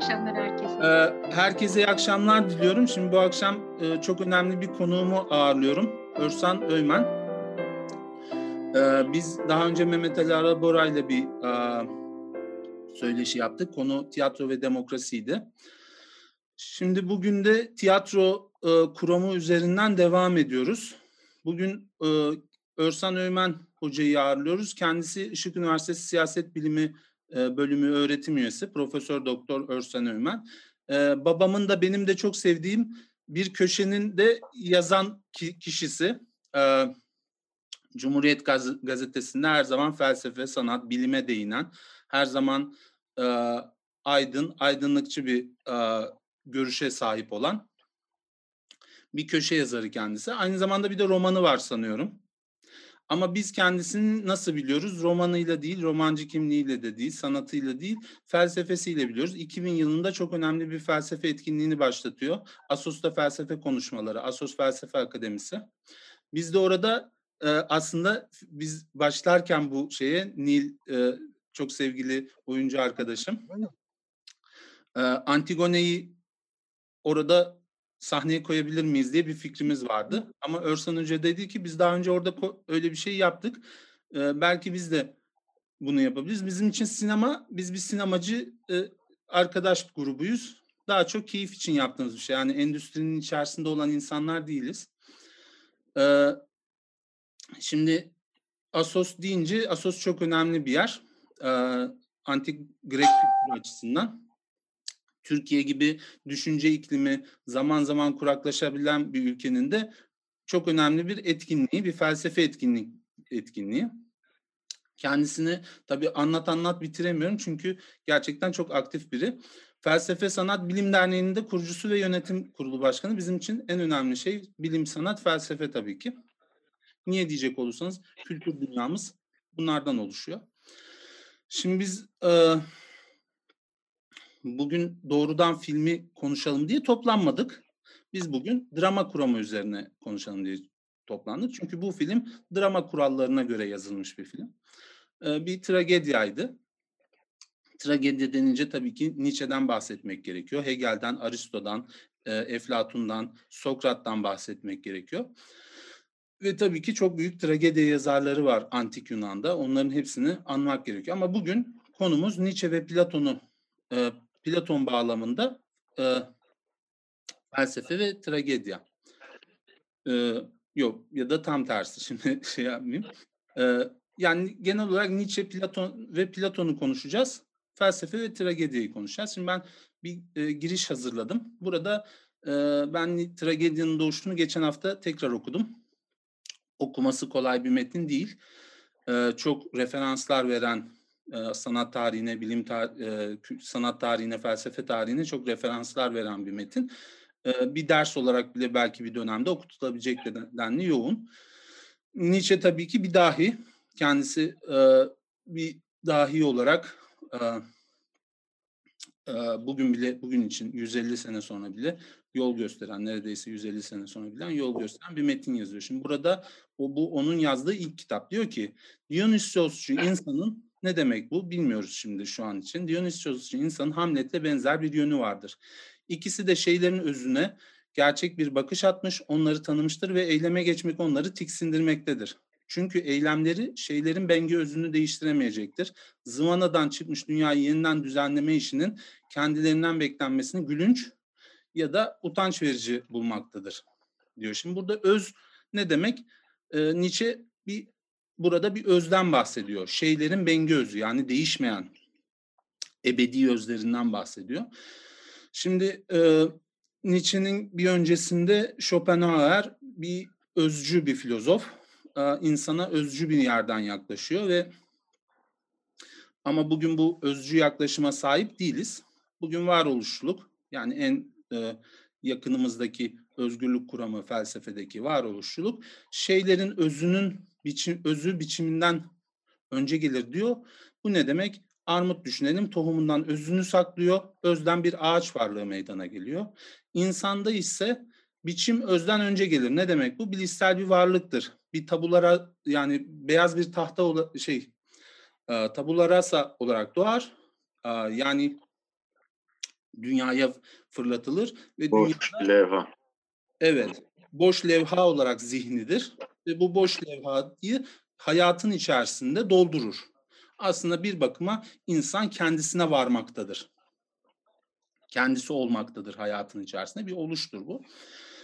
Akşamlar herkese. Ee, herkese iyi akşamlar diliyorum. Şimdi bu akşam e, çok önemli bir konuğumu ağırlıyorum. Örsan Öymen. Ee, biz daha önce Mehmet Ali Arabora ile bir e, söyleşi yaptık. Konu tiyatro ve demokrasiydi. Şimdi bugün de tiyatro e, kuramı üzerinden devam ediyoruz. Bugün Örsan Öymen hocayı ağırlıyoruz. Kendisi Işık Üniversitesi Siyaset Bilimi e, bölümü öğretim üyesi Profesör Doktor Örsen Öğmen. E, babamın da benim de çok sevdiğim bir köşenin de yazan kişisi. E, Cumhuriyet Gazetesi'nde her zaman felsefe, sanat, bilime değinen, her zaman aydın, aydınlıkçı bir görüşe sahip olan bir köşe yazarı kendisi. Aynı zamanda bir de romanı var sanıyorum. Ama biz kendisini nasıl biliyoruz? Romanıyla değil, romancı kimliğiyle de değil, sanatıyla değil, felsefesiyle biliyoruz. 2000 yılında çok önemli bir felsefe etkinliğini başlatıyor. Asos'ta felsefe konuşmaları, Asos Felsefe Akademisi. Biz de orada e, aslında biz başlarken bu şeye Nil e, çok sevgili oyuncu arkadaşım e, Antigone'yi orada sahneye koyabilir miyiz diye bir fikrimiz vardı. Ama Örsan Hoca dedi ki biz daha önce orada öyle bir şey yaptık. Ee, belki biz de bunu yapabiliriz. Bizim için sinema, biz bir sinemacı e, arkadaş grubuyuz. Daha çok keyif için yaptığımız bir şey. Yani endüstrinin içerisinde olan insanlar değiliz. Ee, şimdi Asos deyince Asos çok önemli bir yer. Ee, antik Grek kültürü açısından. Türkiye gibi düşünce iklimi zaman zaman kuraklaşabilen bir ülkenin de çok önemli bir etkinliği, bir felsefe etkinlik etkinliği. Kendisini tabii anlat anlat bitiremiyorum çünkü gerçekten çok aktif biri. Felsefe Sanat Bilim Derneği'nin de kurucusu ve yönetim kurulu başkanı. Bizim için en önemli şey bilim, sanat, felsefe tabii ki. Niye diyecek olursanız kültür dünyamız bunlardan oluşuyor. Şimdi biz e, bugün doğrudan filmi konuşalım diye toplanmadık. Biz bugün drama kuramı üzerine konuşalım diye toplandık. Çünkü bu film drama kurallarına göre yazılmış bir film. Ee, bir tragedyaydı. Tragedya denince tabii ki Nietzsche'den bahsetmek gerekiyor. Hegel'den, Aristo'dan, e, Eflatun'dan, Sokrat'tan bahsetmek gerekiyor. Ve tabii ki çok büyük tragedya yazarları var antik Yunan'da. Onların hepsini anmak gerekiyor. Ama bugün konumuz Nietzsche ve Platon'u e, Platon bağlamında e, felsefe ve tragedya. E, yok ya da tam tersi şimdi şey yapmayayım. E, yani genel olarak Nietzsche, Platon ve Platon'u konuşacağız. Felsefe ve tragediyi konuşacağız. Şimdi ben bir e, giriş hazırladım. Burada e, ben tragedyanın doğuşunu geçen hafta tekrar okudum. Okuması kolay bir metin değil. E, çok referanslar veren sanat tarihine, bilim tar sanat tarihine, felsefe tarihine çok referanslar veren bir metin. Bir ders olarak bile belki bir dönemde okutulabilecek denli yoğun. Nietzsche tabii ki bir dahi. Kendisi bir dahi olarak bugün bile bugün için 150 sene sonra bile yol gösteren neredeyse 150 sene sonra bilen yol gösteren bir metin yazıyor. Şimdi burada o bu onun yazdığı ilk kitap diyor ki Dionysosçu insanın ne demek bu bilmiyoruz şimdi şu an için. Dionysios insanın Hamlet'le benzer bir yönü vardır. İkisi de şeylerin özüne gerçek bir bakış atmış, onları tanımıştır ve eyleme geçmek onları tiksindirmektedir. Çünkü eylemleri şeylerin bengi özünü değiştiremeyecektir. Zıvanadan çıkmış dünyayı yeniden düzenleme işinin kendilerinden beklenmesini gülünç ya da utanç verici bulmaktadır diyor. Şimdi burada öz ne demek? Ee, Nietzsche bir burada bir özden bahsediyor. Şeylerin bengi özü yani değişmeyen ebedi özlerinden bahsediyor. Şimdi e, Nietzsche'nin bir öncesinde Schopenhauer bir özcü bir filozof. E, insana özcü bir yerden yaklaşıyor ve ama bugün bu özcü yaklaşıma sahip değiliz. Bugün varoluşçuluk yani en e, yakınımızdaki özgürlük kuramı felsefedeki varoluşçuluk şeylerin özünün biçim, özü biçiminden önce gelir diyor. Bu ne demek? Armut düşünelim tohumundan özünü saklıyor. Özden bir ağaç varlığı meydana geliyor. İnsanda ise biçim özden önce gelir. Ne demek bu? Bilişsel bir varlıktır. Bir tabulara yani beyaz bir tahta şey e, tabula rasa olarak doğar. E, yani dünyaya fırlatılır ve Boş dünyada levha. evet boş levha olarak zihnidir bu boş levhayı hayatın içerisinde doldurur. Aslında bir bakıma insan kendisine varmaktadır. Kendisi olmaktadır hayatın içerisinde bir oluştur bu.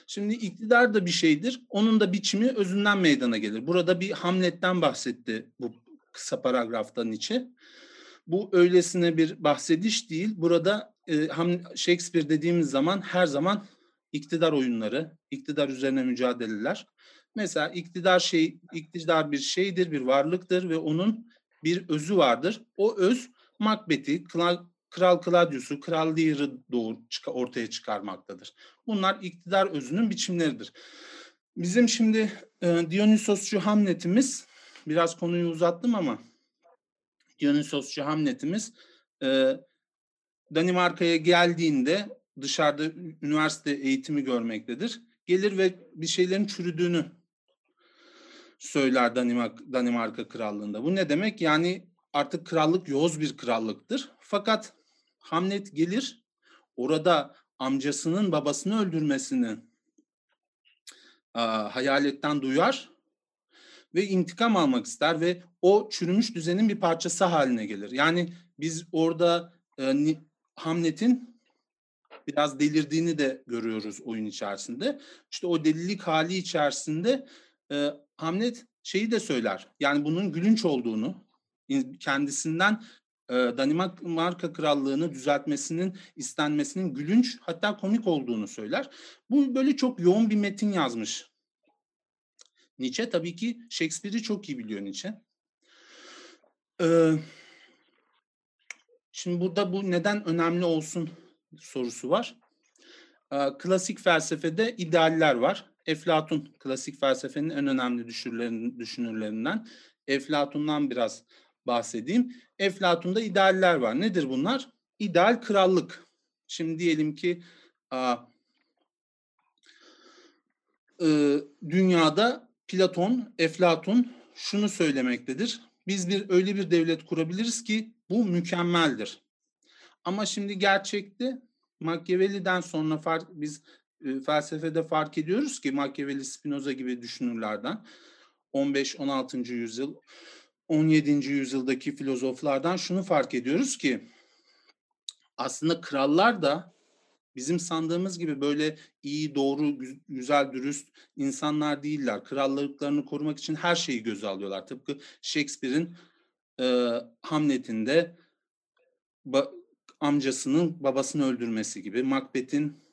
Şimdi iktidar da bir şeydir. Onun da biçimi özünden meydana gelir. Burada bir Hamlet'ten bahsetti bu kısa paragraftan içi. Bu öylesine bir bahsediş değil. Burada e, Shakespeare dediğimiz zaman her zaman iktidar oyunları, iktidar üzerine mücadeleler. Mesela iktidar şey, iktidar bir şeydir, bir varlıktır ve onun bir özü vardır. O öz Macbeth'i, Kral Claudius'u, Kral Lear'ı doğur, ortaya çıkarmaktadır. Bunlar iktidar özünün biçimleridir. Bizim şimdi e, Dionysosçu Hamlet'imiz, biraz konuyu uzattım ama Dionysosçu Hamlet'imiz e, Danimarka'ya geldiğinde dışarıda üniversite eğitimi görmektedir. Gelir ve bir şeylerin çürüdüğünü söyler Danimarka, Danimarka Krallığı'nda. Bu ne demek? Yani artık krallık yoz bir krallıktır. Fakat Hamlet gelir orada amcasının babasını öldürmesini a, hayaletten duyar ve intikam almak ister ve o çürümüş düzenin bir parçası haline gelir. Yani biz orada e, Hamlet'in biraz delirdiğini de görüyoruz oyun içerisinde. İşte o delilik hali içerisinde e, Hamlet şeyi de söyler. Yani bunun gülünç olduğunu, kendisinden e, Danimarka Krallığı'nı düzeltmesinin istenmesinin gülünç hatta komik olduğunu söyler. Bu böyle çok yoğun bir metin yazmış. Nietzsche tabii ki Shakespeare'i çok iyi biliyor Nietzsche. Ee, şimdi burada bu neden önemli olsun sorusu var. Ee, klasik felsefede idealler var. Eflatun klasik felsefenin en önemli düşünürlerinden. Eflatun'dan biraz bahsedeyim. Eflatun'da idealler var. Nedir bunlar? İdeal krallık. Şimdi diyelim ki a, e, dünyada Platon, Eflatun şunu söylemektedir. Biz bir öyle bir devlet kurabiliriz ki bu mükemmeldir. Ama şimdi gerçekte Machiavelli'den sonra fark, biz felsefede fark ediyoruz ki Machiavelli, Spinoza gibi düşünürlerden 15-16. yüzyıl 17. yüzyıldaki filozoflardan şunu fark ediyoruz ki aslında krallar da bizim sandığımız gibi böyle iyi, doğru, güzel, dürüst insanlar değiller. Krallıklarını korumak için her şeyi göze alıyorlar. Tıpkı Shakespeare'in e, Hamlet'inde ba, amcasının babasını öldürmesi gibi, Macbeth'in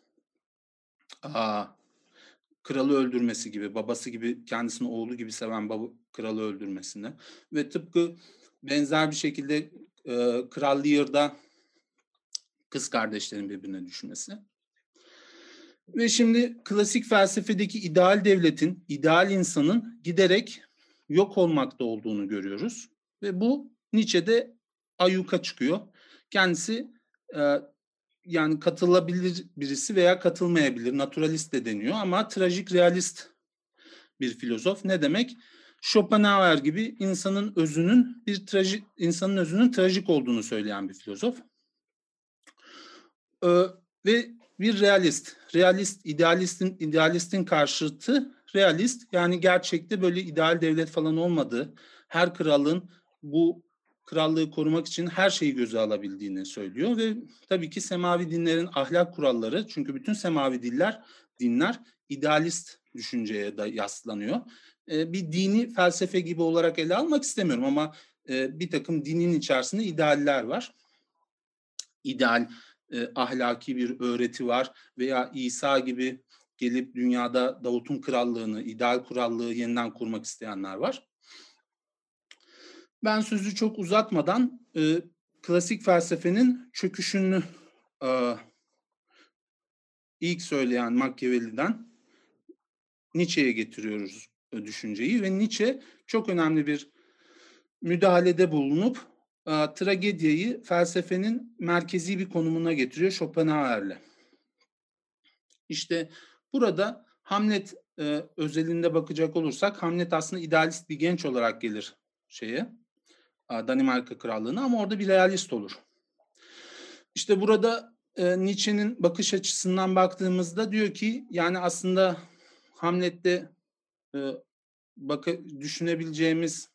kralı öldürmesi gibi, babası gibi kendisini oğlu gibi seven baba, kralı öldürmesini ve tıpkı benzer bir şekilde e, Kral Lear'da kız kardeşlerin birbirine düşmesi. Ve şimdi klasik felsefedeki ideal devletin, ideal insanın giderek yok olmakta olduğunu görüyoruz. Ve bu Nietzsche'de ayyuka çıkıyor. Kendisi e, yani katılabilir birisi veya katılmayabilir. Naturalist de deniyor ama trajik realist bir filozof. Ne demek? Schopenhauer gibi insanın özünün bir trajik insanın özünün trajik olduğunu söyleyen bir filozof. Ee, ve bir realist. Realist, idealistin idealistin karşıtı realist. Yani gerçekte böyle ideal devlet falan olmadığı, her kralın bu krallığı korumak için her şeyi göze alabildiğini söylüyor ve tabii ki semavi dinlerin ahlak kuralları çünkü bütün semavi diller dinler idealist düşünceye da yaslanıyor. E, bir dini felsefe gibi olarak ele almak istemiyorum ama e, bir takım dinin içerisinde idealler var. İdeal e, ahlaki bir öğreti var veya İsa gibi gelip dünyada Davut'un krallığını, ideal krallığı yeniden kurmak isteyenler var. Ben sözü çok uzatmadan e, klasik felsefenin çöküşünü e, ilk söyleyen Machiavelli'den Nietzsche'ye getiriyoruz e, düşünceyi ve Nietzsche çok önemli bir müdahalede bulunup e, tragediyi felsefenin merkezi bir konumuna getiriyor Schopenhauer'le. İşte burada Hamlet e, özelinde bakacak olursak Hamlet aslında idealist bir genç olarak gelir şeye Danimarka Krallığı'na ama orada bir realist olur. İşte burada e, Nietzsche'nin bakış açısından baktığımızda diyor ki yani aslında Hamlet'te e, bak düşünebileceğimiz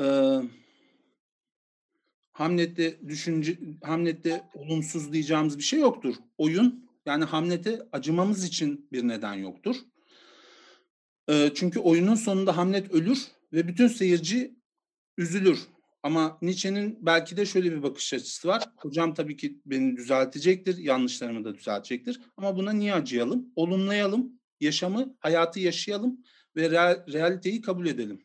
e, Hamlet'te düşünce Hamlet'te olumsuz diyeceğimiz bir şey yoktur. Oyun yani Hamlet'e acımamız için bir neden yoktur. E, çünkü oyunun sonunda Hamlet ölür ve bütün seyirci üzülür. Ama Nietzsche'nin belki de şöyle bir bakış açısı var. Hocam tabii ki beni düzeltecektir, yanlışlarımı da düzeltecektir. Ama buna niye acıyalım? Olumlayalım, yaşamı, hayatı yaşayalım ve real, realiteyi kabul edelim.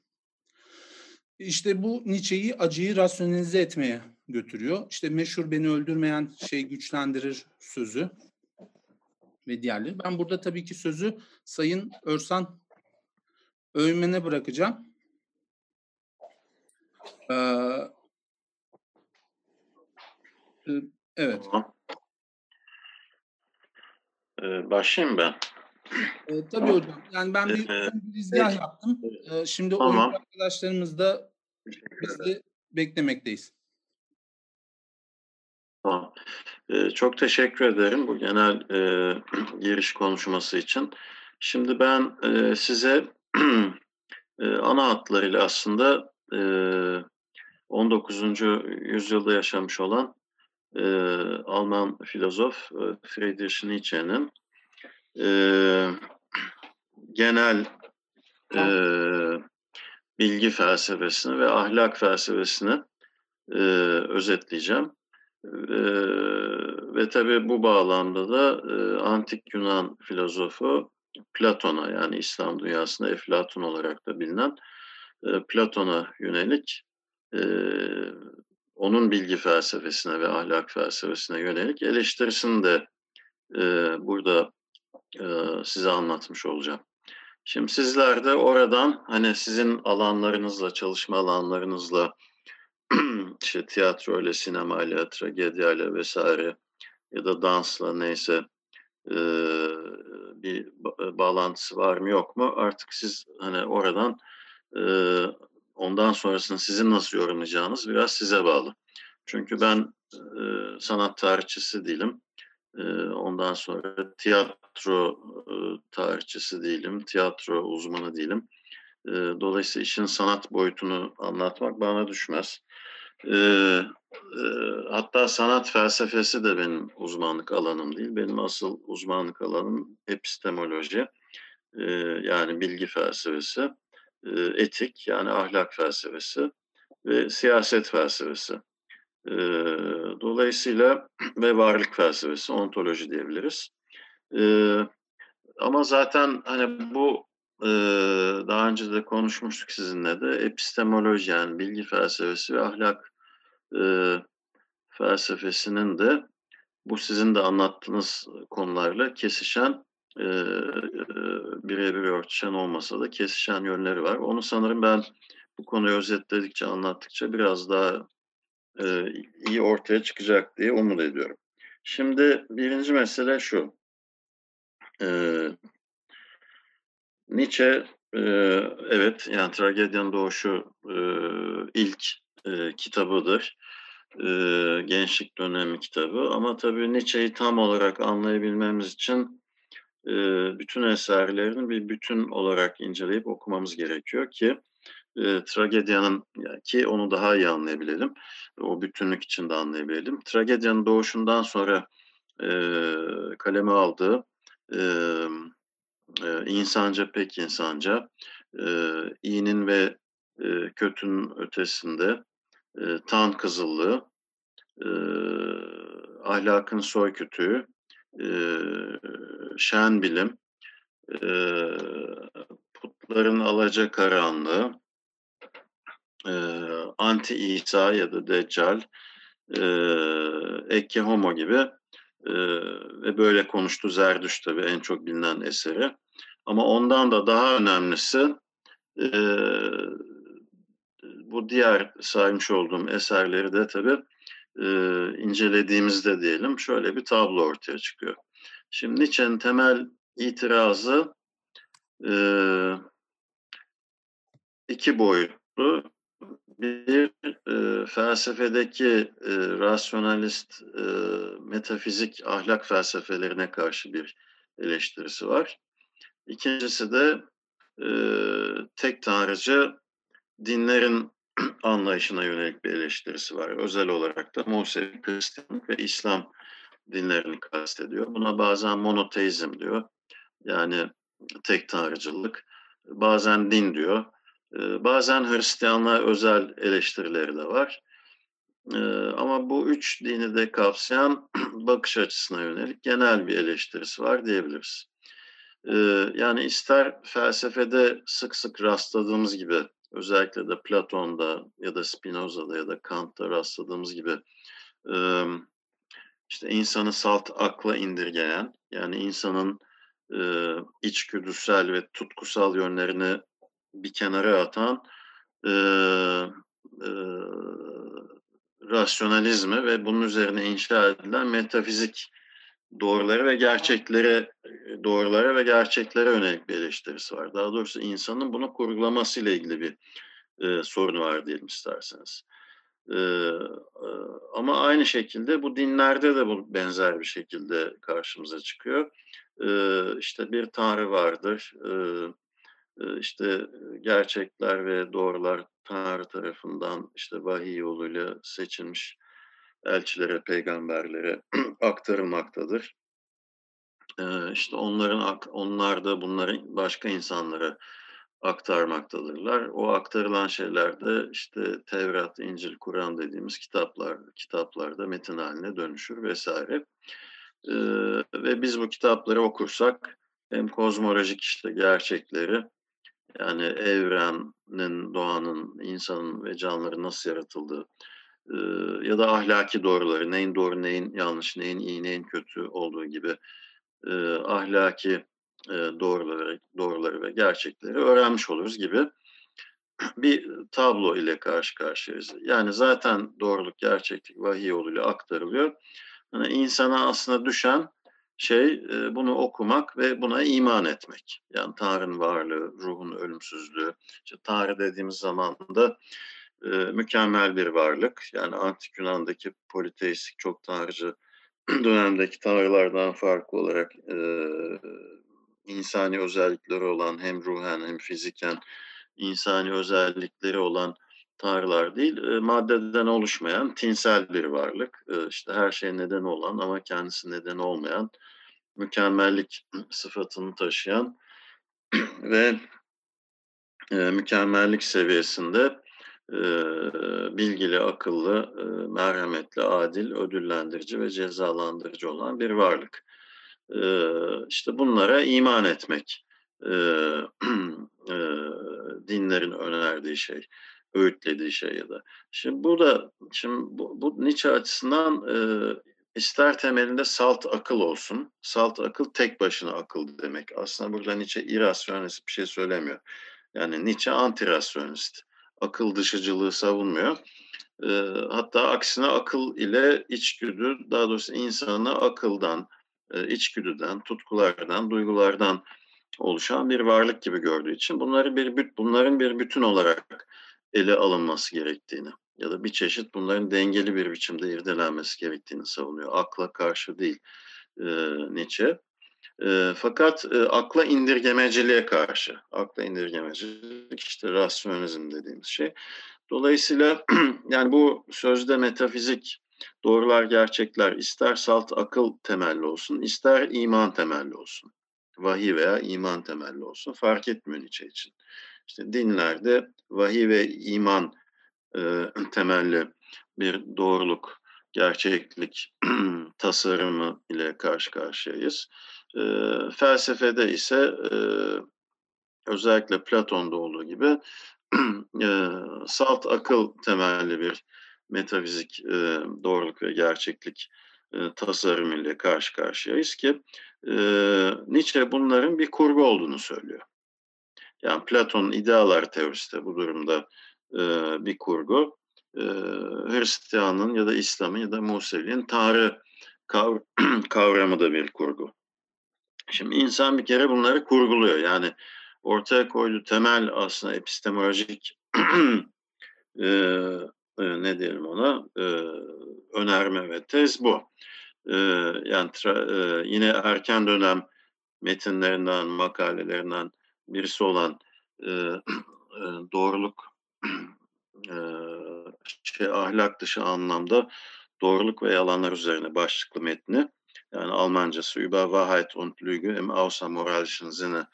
İşte bu Nietzsche'yi acıyı rasyonelize etmeye götürüyor. İşte meşhur beni öldürmeyen şey güçlendirir sözü ve diğerleri. Ben burada tabii ki sözü Sayın Örsan Öğmen'e bırakacağım. Ee, e, evet. Tamam. Ee, başlayayım ben. Ee, tabii hocam. Yani ben bir, Ee, izgah yaptım. Ee, şimdi Tamam. oyuncu arkadaşlarımız da biz de beklemekteyiz. Tamam. Ee, çok teşekkür ederim bu genel e, giriş konuşması için. Şimdi ben e, size e, ana hatlarıyla aslında 19. yüzyılda yaşamış olan e, Alman filozof e, Friedrich Nietzsche'nin e, genel e, bilgi felsefesini ve ahlak felsefesini e, özetleyeceğim. E, ve tabii bu bağlamda da e, antik Yunan filozofu Platon'a yani İslam dünyasında Eflatun olarak da bilinen Platon'a yönelik onun bilgi felsefesine ve ahlak felsefesine yönelik eleştirisini de burada size anlatmış olacağım. Şimdi sizler de oradan hani sizin alanlarınızla, çalışma alanlarınızla işte tiyatro ile, sinema ile, tragedya ile vesaire ya da dansla neyse bir bağlantısı var mı yok mu artık siz hani oradan ondan sonrasını sizin nasıl yorumlayacağınız biraz size bağlı. Çünkü ben e, sanat tarihçisi değilim. E, ondan sonra tiyatro e, tarihçisi değilim, tiyatro uzmanı değilim. E, dolayısıyla işin sanat boyutunu anlatmak bana düşmez. E, e, hatta sanat felsefesi de benim uzmanlık alanım değil. Benim asıl uzmanlık alanım epistemoloji, e, yani bilgi felsefesi, etik yani ahlak felsefesi ve siyaset felsefesi. Dolayısıyla ve varlık felsefesi, ontoloji diyebiliriz. Ama zaten hani bu daha önce de konuşmuştuk sizinle de epistemoloji yani bilgi felsefesi ve ahlak felsefesinin de bu sizin de anlattığınız konularla kesişen e, e, birebir örtüşen olmasa da kesişen yönleri var. Onu sanırım ben bu konuyu özetledikçe, anlattıkça biraz daha e, iyi ortaya çıkacak diye umut ediyorum. Şimdi birinci mesele şu. E, Nietzsche, e, evet yani tragedyanın doğuşu e, ilk e, kitabıdır. E, gençlik dönemi kitabı ama tabii Nietzsche'yi tam olarak anlayabilmemiz için bütün eserlerini bir bütün olarak inceleyip okumamız gerekiyor ki e, tragedyanın ki onu daha iyi anlayabilelim. O bütünlük içinde anlayabilelim. Tragedyanın doğuşundan sonra e, kaleme aldığı e, e, insanca pek insanca e, iyinin ve e, kötünün ötesinde e, tan kızıllığı, e, ahlakın soykütüğü, e, şen bilim, e, putların alaca karanlığı, e, anti İsa ya da Deccal, e, Ecce Homo gibi e, ve böyle konuştu Zerdüş tabii en çok bilinen eseri. Ama ondan da daha önemlisi e, bu diğer saymış olduğum eserleri de tabii e, incelediğimizde diyelim şöyle bir tablo ortaya çıkıyor. Şimdi Nietzsche'nin temel itirazı e, iki boyutlu. bir e, felsefedeki e, rasyonalist e, metafizik ahlak felsefelerine karşı bir eleştirisi var. İkincisi de e, tek tanrıcı dinlerin anlayışına yönelik bir eleştirisi var. Özel olarak da Musevi, Hristiyanlık ve İslam dinlerini kastediyor. Buna bazen monoteizm diyor. Yani tek tanrıcılık. Bazen din diyor. Bazen Hristiyanlığa özel eleştirileri de var. Ama bu üç dini de kapsayan bakış açısına yönelik genel bir eleştirisi var diyebiliriz. Yani ister felsefede sık sık rastladığımız gibi özellikle de Platon'da ya da Spinoza'da ya da Kant'ta rastladığımız gibi işte insanı salt akla indirgeyen yani insanın içgüdüsel ve tutkusal yönlerini bir kenara atan rasyonalizmi ve bunun üzerine inşa edilen metafizik doğruları ve gerçeklere doğrulara ve gerçeklere yönelik bir eleştirisi var. Daha doğrusu insanın bunu kurgulamasıyla ilgili bir e, sorunu var diyelim isterseniz. E, e, ama aynı şekilde bu dinlerde de bu benzer bir şekilde karşımıza çıkıyor. E, işte bir tanrı vardır. E, işte gerçekler ve doğrular Tanrı tarafından işte vahiy yoluyla seçilmiş elçilere, peygamberlere aktarılmaktadır. İşte onların onlar da bunları başka insanlara aktarmaktadırlar. O aktarılan şeyler de işte Tevrat, İncil, Kur'an dediğimiz kitaplar kitaplarda metin haline dönüşür vesaire. Ee, ve biz bu kitapları okursak hem kozmolojik işte gerçekleri yani evrenin, doğanın, insanın ve canlıların nasıl yaratıldığı ya da ahlaki doğruları, neyin doğru, neyin yanlış, neyin iyi, neyin kötü olduğu gibi e, ahlaki e, doğruları, doğruları ve gerçekleri öğrenmiş oluruz gibi bir tablo ile karşı karşıyayız. Yani zaten doğruluk, gerçeklik vahiy yoluyla aktarılıyor. Yani insana aslında düşen şey bunu okumak ve buna iman etmek. Yani Tanrı'nın varlığı, ruhun ölümsüzlüğü. İşte Tanrı dediğimiz zaman da e, mükemmel bir varlık. Yani Antik Yunan'daki politeistik çok tanrıcı dönemdeki tanrılardan farklı olarak e, insani özellikleri olan hem ruhen hem fiziken insani özellikleri olan tanrılar değil, e, maddeden oluşmayan tinsel bir varlık. E, işte her şey neden olan ama kendisi neden olmayan mükemmellik sıfatını taşıyan ve e, mükemmellik seviyesinde bilgili, akıllı, e, merhametli, adil, ödüllendirici ve cezalandırıcı olan bir varlık. E, işte bunlara iman etmek e, e, dinlerin önerdiği şey, öğütlediği şey ya da. Şimdi burada, şimdi bu, bu Nietzsche açısından İster temelinde salt akıl olsun. Salt akıl tek başına akıl demek. Aslında burada Nietzsche irrasyonist bir şey söylemiyor. Yani Nietzsche antirasyonist. Akıl dışıcılığı savunmuyor. E, hatta aksine akıl ile içgüdü, daha doğrusu insanı akıldan, e, içgüdüden, tutkulardan, duygulardan oluşan bir varlık gibi gördüğü için bunları bir bunların bir bütün olarak ele alınması gerektiğini ya da bir çeşit bunların dengeli bir biçimde irdelenmesi gerektiğini savunuyor. Akla karşı değil e, Nietzsche. E, fakat e, akla indirgemeciliğe karşı. Akla indirgemecilik işte rasyonizm dediğimiz şey. Dolayısıyla yani bu sözde metafizik doğrular, gerçekler ister salt akıl temelli olsun, ister iman temelli olsun. Vahiy veya iman temelli olsun. Fark etmiyor Nietzsche için. İşte dinlerde vahiy ve iman e, temelli bir doğruluk, gerçeklik tasarımı ile karşı karşıyayız. E, felsefede ise e, özellikle Platon'da olduğu gibi e, salt akıl temelli bir metafizik e, doğruluk ve gerçeklik e, tasarım ile karşı karşıyayız ki e, Nietzsche bunların bir kurgu olduğunu söylüyor. Yani Platon'un idealar teorisi de bu durumda e, bir kurgu. E, Hristiyanlığın ya da İslam'ın ya da Museviliğin Tanrı kav kavramı da bir kurgu. Şimdi insan bir kere bunları kurguluyor. Yani ortaya koyduğu temel aslında epistemolojik eee, eee, ne diyelim ona, eee, önerme ve tez bu. Eee, yani tra eee, yine erken dönem metinlerinden, makalelerinden birisi olan, eee, eee, doğruluk, eee, şey, ahlak dışı anlamda doğruluk ve yalanlar üzerine başlıklı metni, yani Almancası Über Wahrheit und Lüge im außermoralischen Sinne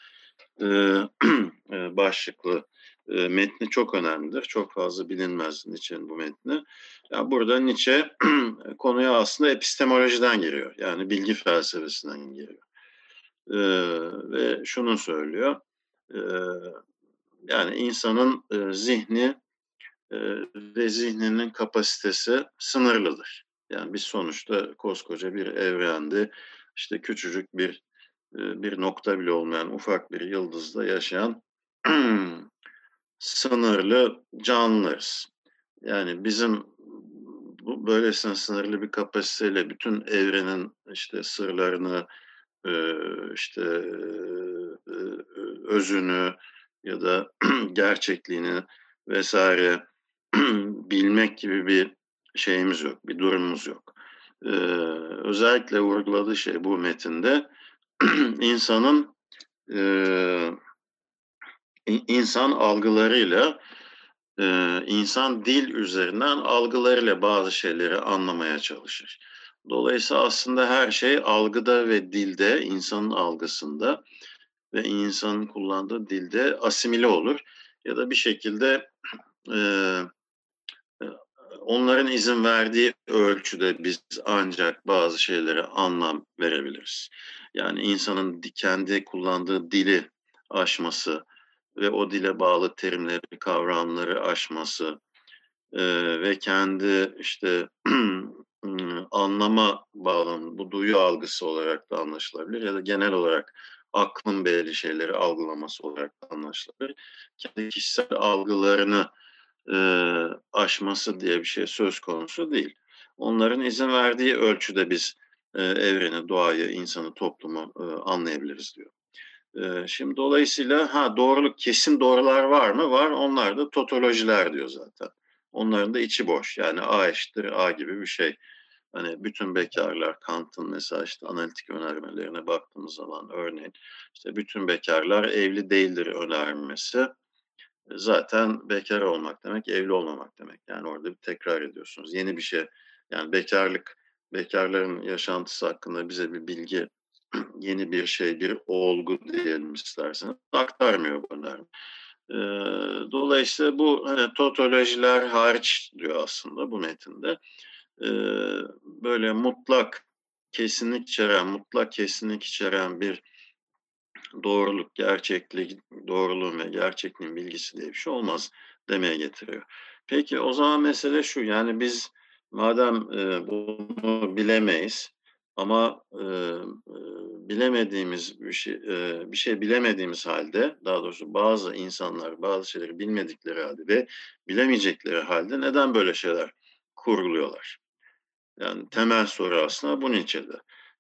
eee, başlıklı, eee, metni çok önemlidir. Çok fazla bilinmez Nietzsche'nin bu metni. Ya, burada Nietzsche konuya aslında epistemolojiden giriyor. Yani bilgi felsefesinden giriyor. Eee, ve şunu söylüyor, eee, yani insanın, eee, zihni, eee, ve zihninin kapasitesi sınırlıdır. Yani biz sonuçta koskoca bir evrende, işte, küçücük bir, eee, bir nokta bile olmayan ufak bir yıldızda yaşayan sınırlı canlılarız. Yani bizim bu böylesine sınırlı bir kapasiteyle bütün evrenin, işte, sırlarını, eee, işte, eee, özünü ya da gerçekliğini vs. bilmek gibi bir şeyimiz yok, bir durumumuz yok. Eee, özellikle vurguladığı şey bu metinde insanın, i insan algılarıyla, eee, insan dil üzerinden algılarıyla bazı şeyleri anlamaya çalışır. Dolayısıyla aslında her şey algıda ve dilde, insanın algısında ve insanın kullandığı dilde asimile olur ya da bir şekilde, eee, onların izin verdiği ölçüde biz ancak bazı şeylere anlam verebiliriz. Yani insanın di kendi kullandığı dili aşması ve o dile bağlı terimleri, kavramları aşması, eee, ve kendi, işte, anlama bağlamında, bu duyu algısı olarak da anlaşılabilir ya da genel olarak aklın belirli şeyleri algılaması olarak da anlaşılabilir. Kendi kişisel algılarını, eee, aşması diye bir şey söz konusu değil. Onların izin verdiği ölçüde biz, eee, evreni, doğayı, insanı, toplumu, ııı, anlayabiliriz diyor. Eee, şimdi dolayısıyla ha, doğruluk, kesin doğrular var mı? Var. Onlar da totolojiler diyor zaten. Onların da içi boş. Yani A eşittir A gibi bir şey. Hani bütün bekârlar, Kant'ın mesela, işte, analitik önermelerine baktığımız zaman örneğin, işte, bütün bekârlar evli değildir önermesi, zaten bekâr olmak demek, evli olmamak demek. Yani orada bir tekrar ediyorsunuz. Yeni bir şey, yani bekârlık, bekârların yaşantısı hakkında bize bir bilgi, yeni bir şey, bir olgu diyelim isterseniz, aktarmıyor bu önerme. Eee, dolayısıyla bu, hani, totolojiler hariç diyor aslında bu metinde. Böyle mutlak kesinlik içeren, mutlak kesinlik içeren bir doğruluk, gerçeklik, doğruluğun ve gerçekliğin bilgisi diye bir şey olmaz demeye getiriyor. Peki o zaman mesele şu, yani biz madem, eee, bunu bilemeyiz ama, eee, eee, bilemediğimiz bir şey, eee, bir şey bilemediğimiz hâlde, daha doğrusu bazı insanlar bazı şeyleri bilmedikleri hâlde ve bilemeyecekleri hâlde neden böyle şeyler kurguluyorlar? Yani temel soru aslında bu Nietzsche'de.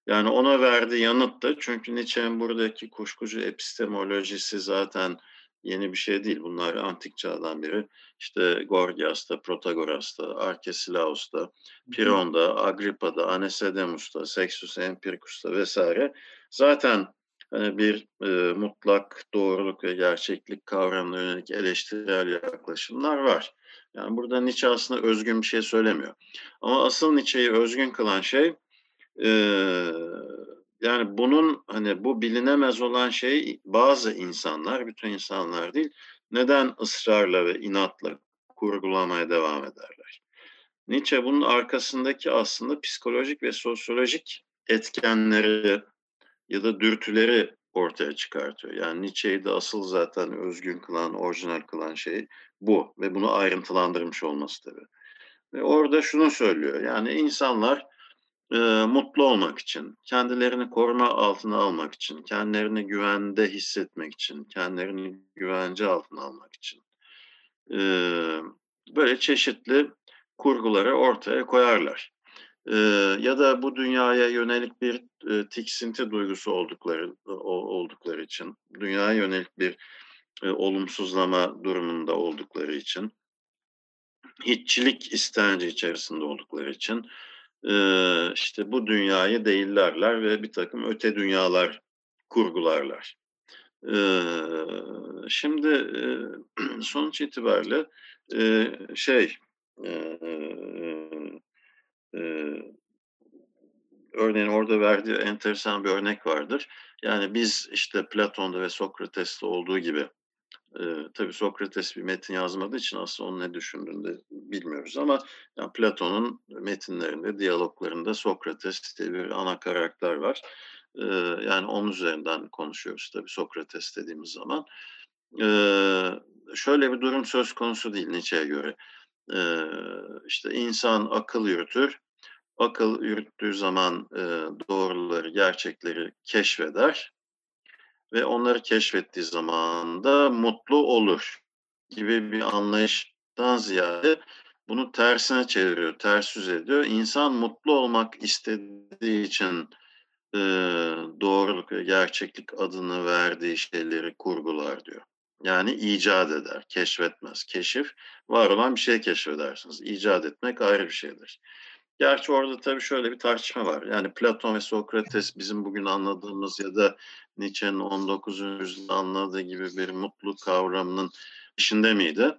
Yani ona verdiği yanıt da çünkü Nietzsche'nin buradaki kuşkucu epistemolojisi zaten yeni bir şey değil. Bunlar antik çağdan beri, işte, Gorgias'ta, Protagoras'ta, Arkesilaos'ta, Piron'da, Agrippa'da, Anaxagomus'ta, Sextus Empiricus'ta vs. zaten, hani, bir, eee, mutlak doğruluk ve gerçeklik kavramına yönelik eleştirel yaklaşımlar var. Yani burada Nietzsche aslında özgün bir şey söylemiyor. Ama asıl Nietzsche'yi özgün kılan şey, eee, yani bunun, hani, bu bilinemez olan şeyi bazı insanlar, bütün insanlar değil, neden ısrarla ve inatla kurgulamaya devam ederler? Nietzsche bunun arkasındaki aslında psikolojik ve sosyolojik etkenleri ya da dürtüleri ortaya çıkartıyor. Yani Nietzsche'yi de asıl zaten özgün kılan, orijinal kılan şey bu ve bunu ayrıntılandırmış olması tabii. Ve orada şunu söylüyor, yani insanlar, eee, mutlu olmak için, kendilerini koruma altına almak için, kendilerini güvende hissetmek için, kendilerini güvence altına almak için, eee, böyle çeşitli kurguları ortaya koyarlar. Eee, ya da bu dünyaya yönelik bir, eee, tiksinti duygusu oldukları o oldukları için, dünyaya yönelik bir, eee, olumsuzlama durumunda oldukları için hiççilik istenci içerisinde oldukları için e, işte bu dünyayı değillerler ve bir takım öte dünyalar kurgularlar. Şimdi e, sonuç itibariyle şey örneğin orada verdiği enteresan bir örnek vardır. Yani biz işte Platon'da ve Sokrates'te olduğu gibi e, tabii Sokrates bir metin yazmadığı için aslında onun ne düşündüğünü de bilmiyoruz ama yani Platon'un metinlerinde, diyaloglarında Sokrates diye bir ana karakter var. E, yani onun üzerinden konuşuyoruz tabii Sokrates dediğimiz zaman. E, şöyle bir durum söz konusu değil Nietzsche'ye göre. E, işte insan akıl yürütür, akıl yürüttüğü zaman e, doğruları, gerçekleri keşfeder ve onları keşfettiği zaman da mutlu olur gibi bir anlayıştan ziyade bunu tersine çeviriyor, ters yüz ediyor. İnsan mutlu olmak istediği için e, doğruluk ve gerçeklik adını verdiği şeyleri kurgular diyor. Yani icat eder, keşfetmez. Keşif, var olan bir şey keşfedersiniz. İcat etmek ayrı bir şeydir. Gerçi orada tabii şöyle bir tartışma var. Yani Platon ve Sokrates bizim bugün anladığımız ya da Nietzsche'nin 19. yüzyılda anladığı gibi bir mutluluk kavramının içinde miydi?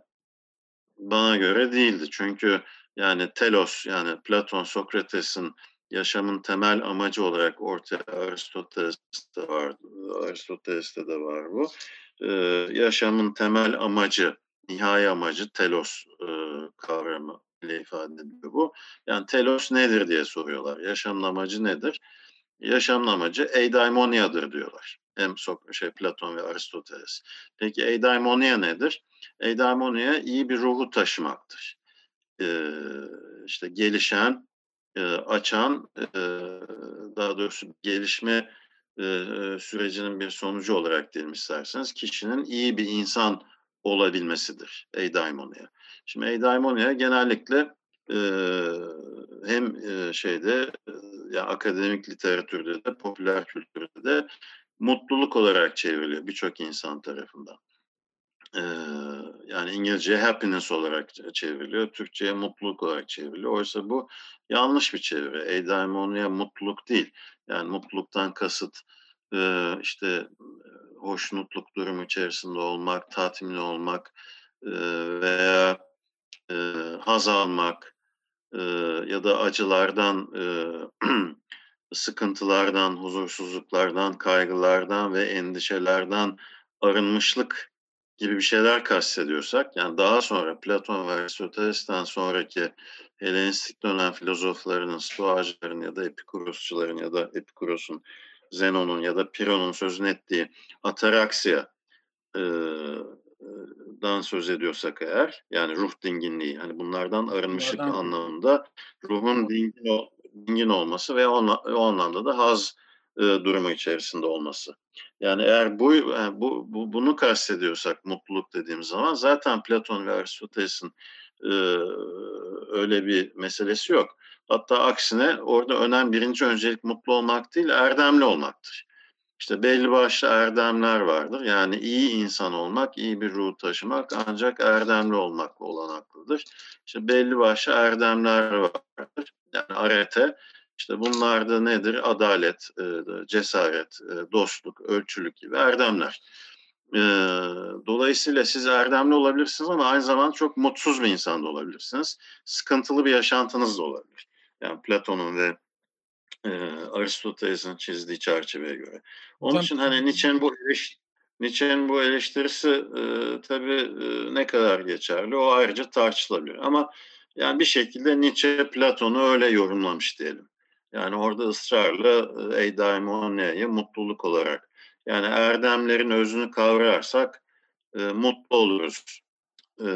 Bana göre değildi. Çünkü yani telos yani Platon Sokrates'in yaşamın temel amacı olarak ortaya Aristoteles'te var. Aristoteles'te de var bu. Ee, yaşamın temel amacı, nihai amacı telos e, kavramı ile ifade ediliyor bu. Yani telos nedir diye soruyorlar. Yaşamın amacı nedir? Yaşamın amacı eudaimoniadır diyorlar. Hem Sok şey Platon ve Aristoteles. Peki eudaimonia nedir? Eudaimonia iyi bir ruhu taşımaktır. Ee, işte gelişen, açan, daha doğrusu gelişme sürecinin bir sonucu olarak diyelim isterseniz kişinin iyi bir insan olabilmesidir eudaimonia. Şimdi eudaimonia genellikle e, hem e, şeyde e, yani akademik literatürde de popüler kültürde de mutluluk olarak çevriliyor birçok insan tarafından. Ee, yani İngilizce happiness olarak çevriliyor, Türkçe'ye mutluluk olarak çevriliyor. Oysa bu yanlış bir çeviri. Eudaimonia mutluluk değil. Yani mutluluktan kasıt e, işte hoşnutluk durumu içerisinde olmak, tatmin olmak e, veya e, haz almak e, ya da acılardan, e, sıkıntılardan, huzursuzluklardan, kaygılardan ve endişelerden arınmışlık gibi bir şeyler kastediyorsak, yani daha sonra Platon ve Aristoteles'ten sonraki Helenistik dönem filozoflarının, Stoacıların ya da Epikurosçuların ya da Epikuros'un, Zenon'un ya da Piron'un sözünü ettiği ataraksiya e, dan söz ediyorsak eğer yani ruh dinginliği hani bunlardan arınmışlık bunlardan... anlamında ruhun dingin, dingin olması ve o, o anlamda da haz e, durumu içerisinde olması. Yani eğer bu, yani bu, bu bunu kastediyorsak mutluluk dediğimiz zaman zaten Platon ve Aristoteles'in e, öyle bir meselesi yok. Hatta aksine orada önemli birinci öncelik mutlu olmak değil erdemli olmaktır. İşte belli başlı erdemler vardır. Yani iyi insan olmak, iyi bir ruh taşımak ancak erdemli olmakla olanaklıdır. İşte belli başlı erdemler vardır. Yani arete, işte bunlar da nedir? Adalet, e, cesaret, e, dostluk, ölçülük gibi erdemler. E, dolayısıyla siz erdemli olabilirsiniz ama aynı zamanda çok mutsuz bir insan da olabilirsiniz. Sıkıntılı bir yaşantınız da olabilir. Yani Platon'un ve e, Aristoteles'in çizdiği çerçeveye göre. Onun için hani Nietzsche'nin bu eleş, Nietzsche'nin bu eleştirisi e, tabii e, ne kadar geçerli o ayrıca tartışılabilir. Ama yani bir şekilde Nietzsche Platon'u öyle yorumlamış diyelim. Yani orada ısrarla e, eudaimonia'yı mutluluk olarak yani erdemlerin özünü kavrarsak e, mutlu oluruz e,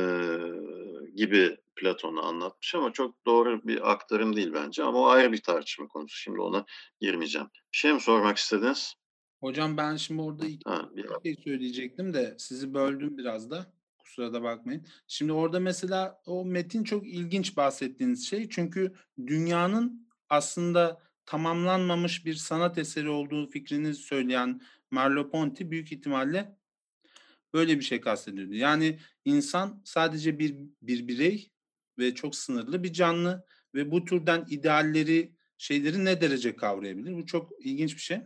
gibi Platon'u anlatmış ama çok doğru bir aktarım değil bence. Ama o ayrı bir tartışma konusu. Şimdi ona girmeyeceğim. Bir şey mi sormak istediniz? Hocam ben şimdi orada iki ha, bir şey söyleyecektim de sizi böldüm biraz da. Kusura da bakmayın. Şimdi orada mesela o metin çok ilginç bahsettiğiniz şey. Çünkü dünyanın aslında tamamlanmamış bir sanat eseri olduğu fikrini söyleyen Merleau-Ponty büyük ihtimalle böyle bir şey kastediyordu. Yani insan sadece bir bir birey ve çok sınırlı bir canlı ve bu türden idealleri, şeyleri ne derece kavrayabilir? Bu çok ilginç bir şey.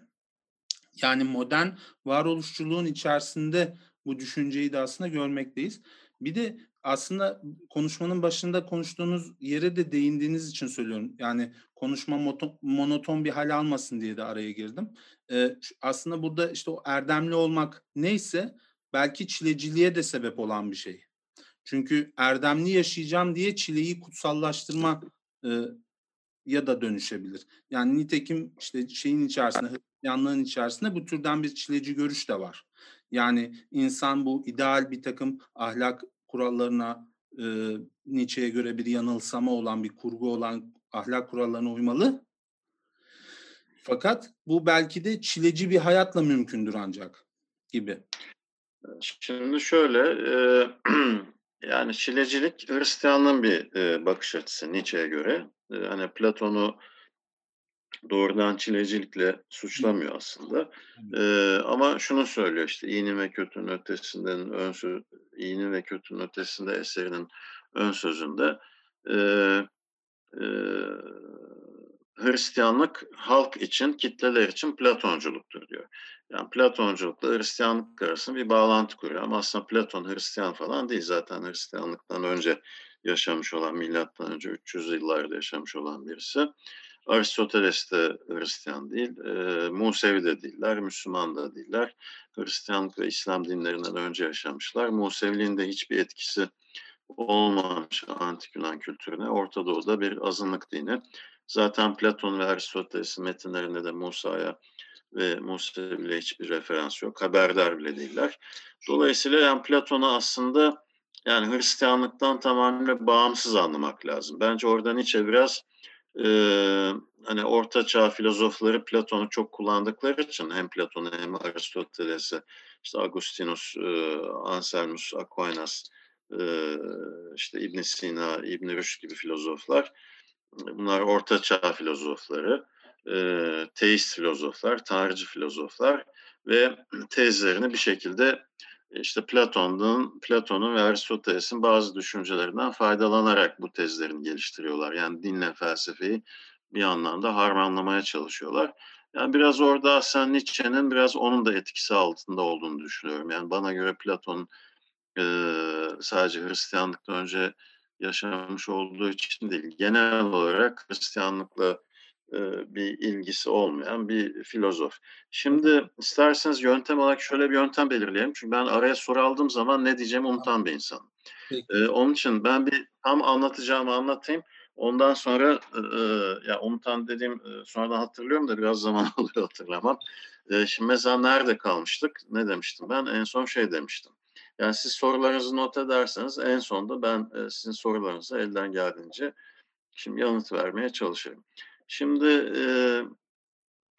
Yani modern varoluşçuluğun içerisinde bu düşünceyi de aslında görmekteyiz. Bir de aslında konuşmanın başında konuştuğunuz yere de değindiğiniz için söylüyorum. Yani konuşma monoton bir hal almasın diye de araya girdim. Ee, aslında burada işte o erdemli olmak neyse belki çileciliğe de sebep olan bir şey. Çünkü erdemli yaşayacağım diye çileyi kutsallaştırma e, ya da dönüşebilir. Yani nitekim işte şeyin içerisinde, Hristiyanlığın içerisinde bu türden bir çileci görüş de var. Yani insan bu ideal bir takım ahlak kurallarına e, Nietzsche'ye göre bir yanılsama olan, bir kurgu olan ahlak kurallarına uymalı. Fakat bu belki de çileci bir hayatla mümkündür ancak gibi. Şimdi şöyle, e, yani çilecilik Hristiyanlığın bir e, bakış açısı Nietzsche'ye göre. E, hani Platon'u doğrudan çilecilikle suçlamıyor aslında. Ee, ama şunu söylüyor işte iyinin ve kötünün ötesinden ön söz, iyinin ve kötünün ötesinde eserinin ön sözünde e, e, Hristiyanlık halk için, kitleler için Platonculuktur diyor. Yani Platonculukla Hristiyanlık arasında bir bağlantı kuruyor. Ama aslında Platon Hristiyan falan değil. Zaten Hristiyanlıktan önce yaşamış olan, milattan önce 300 yıllarda yaşamış olan birisi. Aristoteles de Hristiyan değil, e, Musevi de değiller, Müslüman da değiller. Hristiyanlık ve İslam dinlerinden önce yaşamışlar. Museviliğin de hiçbir etkisi olmamış antik Yunan kültürüne. Orta Doğu'da bir azınlık dini. Zaten Platon ve Aristoteles'in metinlerinde de Musa'ya ve Museviliğe hiçbir referans yok. Haberdar bile değiller. Dolayısıyla yani Platon'u aslında yani Hristiyanlıktan tamamen bağımsız anlamak lazım. Bence orada Nietzsche biraz e, hani Orta Çağ filozofları Platon'u çok kullandıkları için hem Platon'u hem Aristoteles'i işte Agustinus, e, Anselmus, Aquinas, e, işte İbn Sina, İbn Rüşd gibi filozoflar bunlar Orta Çağ filozofları, e, teist filozoflar, tarihçi filozoflar ve tezlerini bir şekilde işte Platon'un, Platon'un ve Aristoteles'in bazı düşüncelerinden faydalanarak bu tezlerini geliştiriyorlar. Yani dinle felsefeyi bir anlamda harmanlamaya çalışıyorlar. Yani biraz orada aslında Nietzsche'nin biraz onun da etkisi altında olduğunu düşünüyorum. Yani bana göre Platon e, sadece Hristiyanlıktan önce yaşamış olduğu için değil, genel olarak Hristiyanlıkla e, bir ilgisi olmayan bir filozof. Şimdi isterseniz yöntem olarak şöyle bir yöntem belirleyelim. Çünkü ben araya soru aldığım zaman ne diyeceğimi unutan bir insanım. Ee, onun için ben bir tam anlatacağımı anlatayım. Ondan sonra e, e ya unutan dediğim e, sonradan hatırlıyorum da biraz zaman alıyor hatırlamam. E, şimdi mesela nerede kalmıştık? Ne demiştim ben? En son şey demiştim. Yani siz sorularınızı not ederseniz en sonunda ben e, sizin sorularınızı elden geldiğince şimdi yanıt vermeye çalışırım. Şimdi e,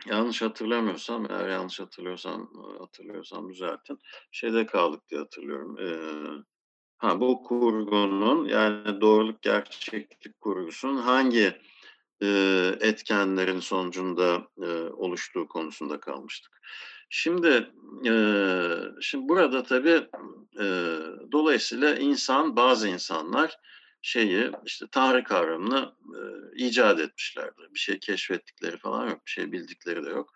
yanlış hatırlamıyorsam, eğer yanlış hatırlıyorsam hatırlıyorsam düzeltin. Şeyde kaldık diye hatırlıyorum. E, ha bu kurgunun yani doğruluk gerçeklik kurgusunun hangi e, etkenlerin sonucunda e, oluştuğu konusunda kalmıştık. Şimdi e, şimdi burada tabii e, dolayısıyla insan bazı insanlar şeyi işte Tanrı kavramını e, icat etmişlerdir. Bir şey keşfettikleri falan yok, bir şey bildikleri de yok.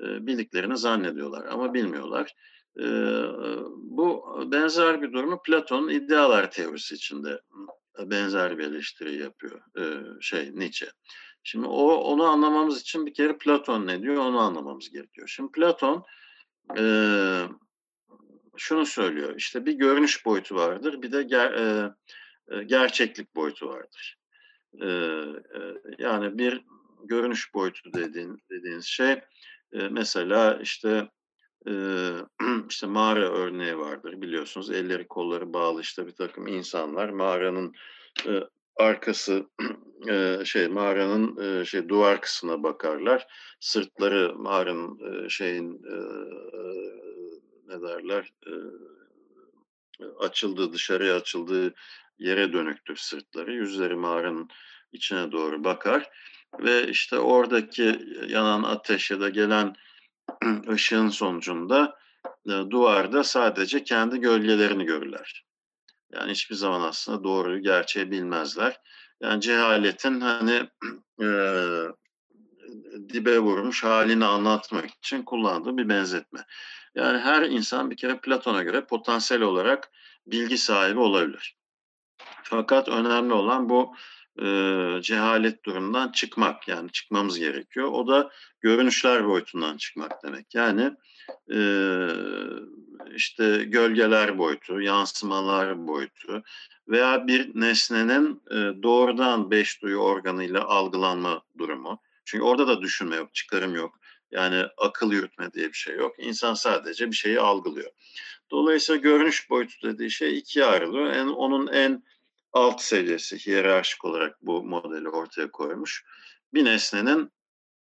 E, bildiklerini zannediyorlar ama bilmiyorlar. E, bu benzer bir durumu Platon idealar teorisi içinde benzer bir eleştiri yapıyor e, şey Nietzsche. Şimdi o onu anlamamız için bir kere Platon ne diyor onu anlamamız gerekiyor. Şimdi Platon e, şunu söylüyor işte bir görünüş boyutu vardır bir de ger, e, e, gerçeklik boyutu vardır. E, e, yani bir görünüş boyutu dediğin, dediğiniz şey mesela işte işte mağara örneği vardır biliyorsunuz elleri kolları bağlı işte bir takım insanlar mağaranın arkası şey mağaranın şey duvar kısmına bakarlar sırtları mağaranın şeyin ne derler açıldığı dışarıya açıldığı yere dönüktür sırtları. Yüzleri mağaranın içine doğru bakar ve işte oradaki yanan ateş ya da gelen ışığın sonucunda e, duvarda sadece kendi gölgelerini görürler. Yani hiçbir zaman aslında doğruyu, gerçeği bilmezler. Yani cehaletin hani e, dibe vurmuş halini anlatmak için kullandığı bir benzetme. Yani her insan bir kere Platon'a göre potansiyel olarak bilgi sahibi olabilir. Fakat önemli olan bu e, cehalet durumundan çıkmak yani çıkmamız gerekiyor. O da görünüşler boyutundan çıkmak demek. Yani e, işte gölgeler boyutu, yansımalar boyutu veya bir nesnenin e, doğrudan beş duyu organıyla algılanma durumu. Çünkü orada da düşünme yok, çıkarım yok. Yani akıl yürütme diye bir şey yok. İnsan sadece bir şeyi algılıyor. Dolayısıyla görünüş boyutu dediği şey ikiye ayrılıyor. En, onun en alt seviyesi hiyerarşik olarak bu modeli ortaya koymuş. Bir nesnenin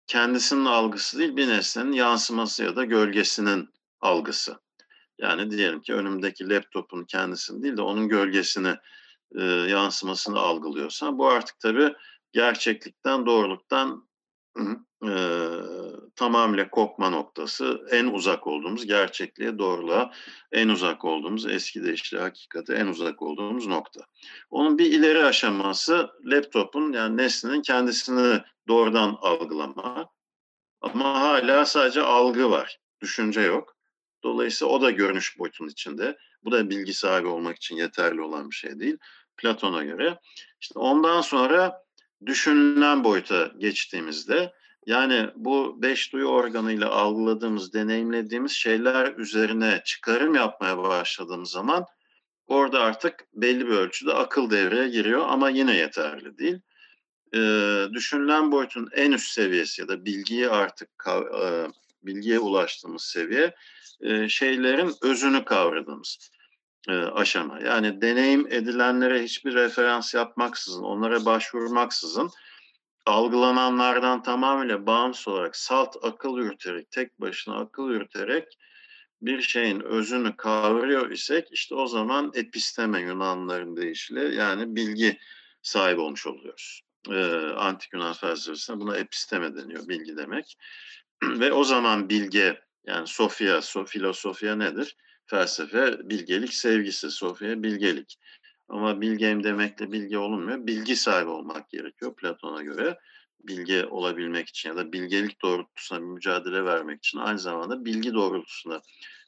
kendisinin algısı değil, bir nesnenin yansıması ya da gölgesinin algısı. Yani diyelim ki önümdeki laptopun kendisini değil de onun gölgesini, e, yansımasını algılıyorsan bu artık tabii gerçeklikten, doğruluktan e, tamamıyla kopma noktası en uzak olduğumuz gerçekliğe, doğruluğa en uzak olduğumuz, eski deyişle hakikate en uzak olduğumuz nokta. Onun bir ileri aşaması laptopun yani nesnenin kendisini doğrudan algılama. Ama hala sadece algı var, düşünce yok. Dolayısıyla o da görünüş boyutunun içinde. Bu da bilgi sahibi olmak için yeterli olan bir şey değil. Platon'a göre. İşte ondan sonra düşünülen boyuta geçtiğimizde yani bu beş duyu organıyla algıladığımız, deneyimlediğimiz şeyler üzerine çıkarım yapmaya başladığımız zaman orada artık belli bir ölçüde akıl devreye giriyor ama yine yeterli değil. Ee, düşünülen boyutun en üst seviyesi ya da bilgiyi artık e, bilgiye ulaştığımız seviye e, şeylerin özünü kavradığımız e, aşama. Yani deneyim edilenlere hiçbir referans yapmaksızın, onlara başvurmaksızın algılananlardan tamamıyla bağımsız olarak salt akıl yürüterek, tek başına akıl yürüterek bir şeyin özünü kavruyor isek işte o zaman episteme Yunanların deyişiyle yani bilgi sahibi olmuş oluyoruz. Ee, Antik Yunan felsefesinde buna episteme deniyor, bilgi demek. Ve o zaman bilge yani sofya, so, filosofya nedir? Felsefe, bilgelik, sevgisi, sofya, bilgelik. Ama bilgeyim demekle bilgi olunmuyor. Bilgi sahibi olmak gerekiyor Platon'a göre. Bilge olabilmek için ya da bilgelik doğrultusunda mücadele vermek için aynı zamanda bilgi doğrultusunda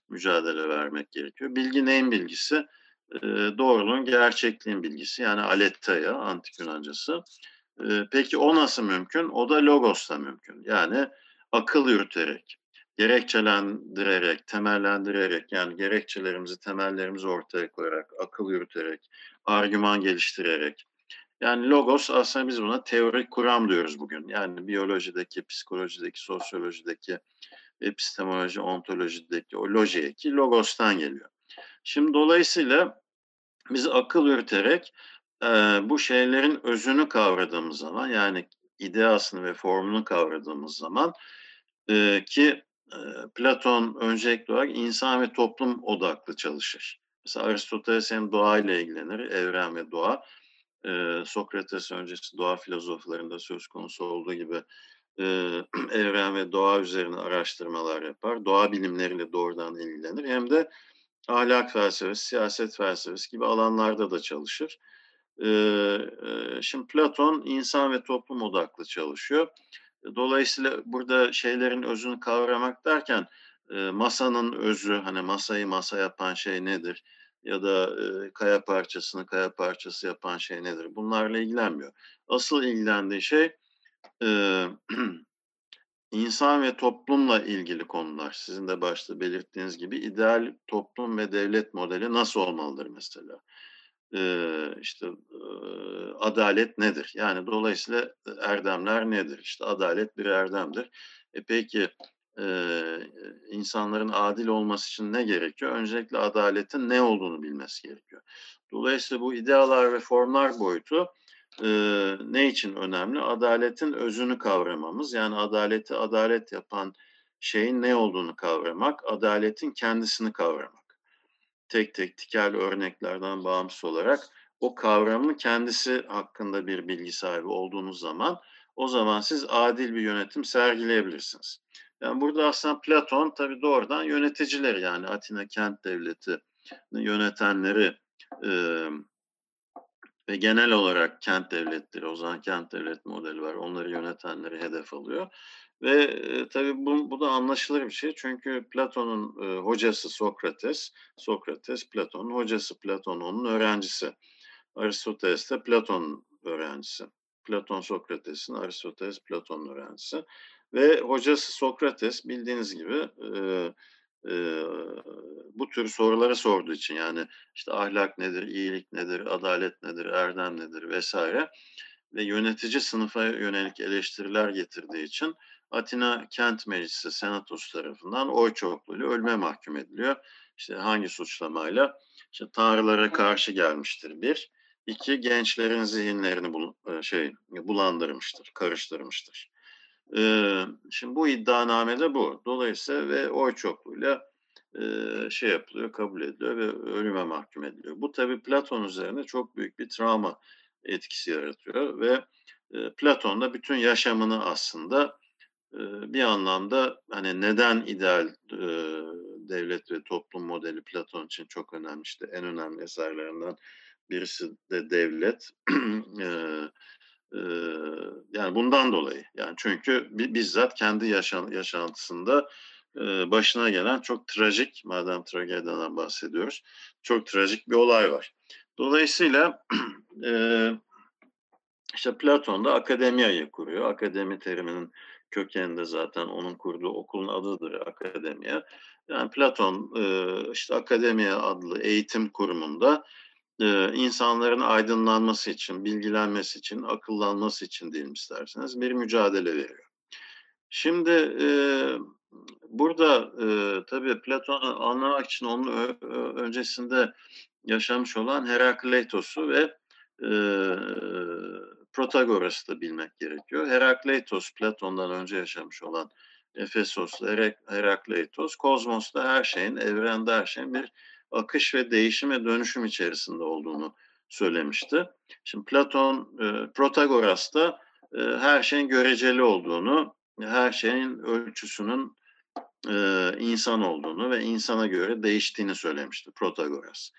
mücadele vermek gerekiyor. Bilgi neyin bilgisi? E, doğruluğun, gerçekliğin bilgisi. Yani aletheia, antik Yunancası. E, peki o nasıl mümkün? O da logosla mümkün. Yani akıl yürüterek, gerekçelendirerek, temellendirerek yani gerekçelerimizi, temellerimizi ortaya koyarak, akıl yürüterek, argüman geliştirerek. Yani logos aslında biz buna teorik kuram diyoruz bugün. Yani biyolojideki, psikolojideki, sosyolojideki, epistemoloji, ontolojideki o lojiye ki logostan geliyor. Şimdi dolayısıyla biz akıl yürüterek e, bu şeylerin özünü kavradığımız zaman yani ideasını ve formunu kavradığımız zaman e, ki Platon öncelikli olarak insan ve toplum odaklı çalışır. Mesela Aristoteles hem doğayla ilgilenir, evren ve doğa. Sokrates öncesi doğa filozoflarında söz konusu olduğu gibi evren ve doğa üzerine araştırmalar yapar. Doğa bilimleriyle doğrudan ilgilenir. Hem de ahlak felsefesi, siyaset felsefesi gibi alanlarda da çalışır. Şimdi Platon insan ve toplum odaklı çalışıyor. Dolayısıyla burada şeylerin özünü kavramak derken masanın özü, hani masayı masa yapan şey nedir? Ya da kaya parçasını kaya parçası yapan şey nedir? Bunlarla ilgilenmiyor. Asıl ilgilendiği şey insan ve toplumla ilgili konular. Sizin de başta belirttiğiniz gibi ideal toplum ve devlet modeli nasıl olmalıdır mesela? İşte adalet nedir? Yani dolayısıyla erdemler nedir? İşte adalet bir erdemdir. E peki insanların adil olması için ne gerekiyor? Öncelikle adaletin ne olduğunu bilmesi gerekiyor. Dolayısıyla bu idealar ve formlar boyutu e, ne için önemli? Adaletin özünü kavramamız. Yani adaleti adalet yapan şeyin ne olduğunu kavramak, adaletin kendisini kavramak tek tek tikel örneklerden bağımsız olarak o kavramın kendisi hakkında bir bilgi sahibi olduğunuz zaman o zaman siz adil bir yönetim sergileyebilirsiniz. Yani burada aslında Platon tabii doğrudan yöneticileri yani Atina kent devleti yönetenleri e, ve genel olarak kent devletleri, o zaman kent devlet modeli var. Onları yönetenleri hedef alıyor. Ve e, tabii bu, bu da anlaşılır bir şey. Çünkü Platon'un e, hocası Sokrates, Sokrates Platon'un hocası, Platon onun öğrencisi. Aristoteles de Platon'un öğrencisi. Platon Sokrates'in, Aristoteles Platon'un öğrencisi. Ve hocası Sokrates bildiğiniz gibi e, e, bu tür soruları sorduğu için yani işte ahlak nedir, iyilik nedir, adalet nedir, erdem nedir vesaire ve yönetici sınıfa yönelik eleştiriler getirdiği için Atina Kent Meclisi Senatos tarafından oy çokluğuyla ölüme mahkum ediliyor. İşte hangi suçlamayla? İşte tanrılara karşı gelmiştir bir. İki, gençlerin zihinlerini bul, şey bulandırmıştır, karıştırmıştır. Ee, şimdi bu iddianamede bu. Dolayısıyla ve oy çokluğuyla e, şey yapılıyor, kabul ediliyor ve ölüme mahkum ediliyor. Bu tabii Platon üzerine çok büyük bir travma etkisi yaratıyor ve e, Platon da bütün yaşamını aslında e, bir anlamda hani neden ideal devlet ve toplum modeli Platon için çok önemli işte en önemli eserlerinden birisi de devlet. yani bundan dolayı yani çünkü bizzat kendi yaşan, yaşantısında başına gelen çok trajik madem tragediden bahsediyoruz çok trajik bir olay var. Dolayısıyla işte Platon da akademiyayı kuruyor. Akademi teriminin kökeninde zaten onun kurduğu okulun adıdır akademiya. Yani Platon işte akademiya adlı eğitim kurumunda insanların aydınlanması için, bilgilenmesi için, akıllanması için diyelim isterseniz bir mücadele veriyor. Şimdi burada tabii Platon'u anlamak için onun öncesinde yaşamış olan Herakleitos'u ve Protagoras'ı da bilmek gerekiyor. Herakleitos Platon'dan önce yaşamış olan Efesos'ta Herakleitos, kozmosta her şeyin, evrende her şeyin bir akış ve değişim ve dönüşüm içerisinde olduğunu söylemişti. Şimdi Platon, e, Protagoras da e, her şeyin göreceli olduğunu, her şeyin ölçüsünün e, insan olduğunu ve insana göre değiştiğini söylemişti Protagoras.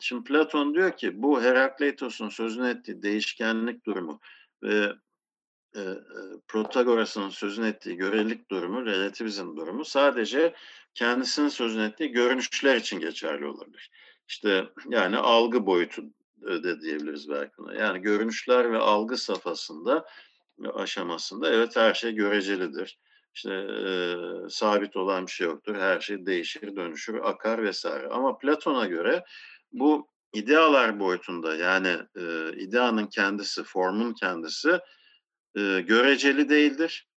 Şimdi Platon diyor ki bu Herakleitos'un sözünü ettiği değişkenlik durumu ve Protagoras'ın sözünü ettiği görelilik durumu, relativizm durumu sadece kendisinin sözünü ettiği görünüşler için geçerli olabilir. İşte yani algı boyutu de diyebiliriz belki buna. Yani görünüşler ve algı safhasında aşamasında evet her şey görecelidir işte e, sabit olan bir şey yoktur. Her şey değişir, dönüşür, akar vesaire. Ama Platon'a göre bu idealar boyutunda yani e, ideanın kendisi, formun kendisi e, göreceli değildir,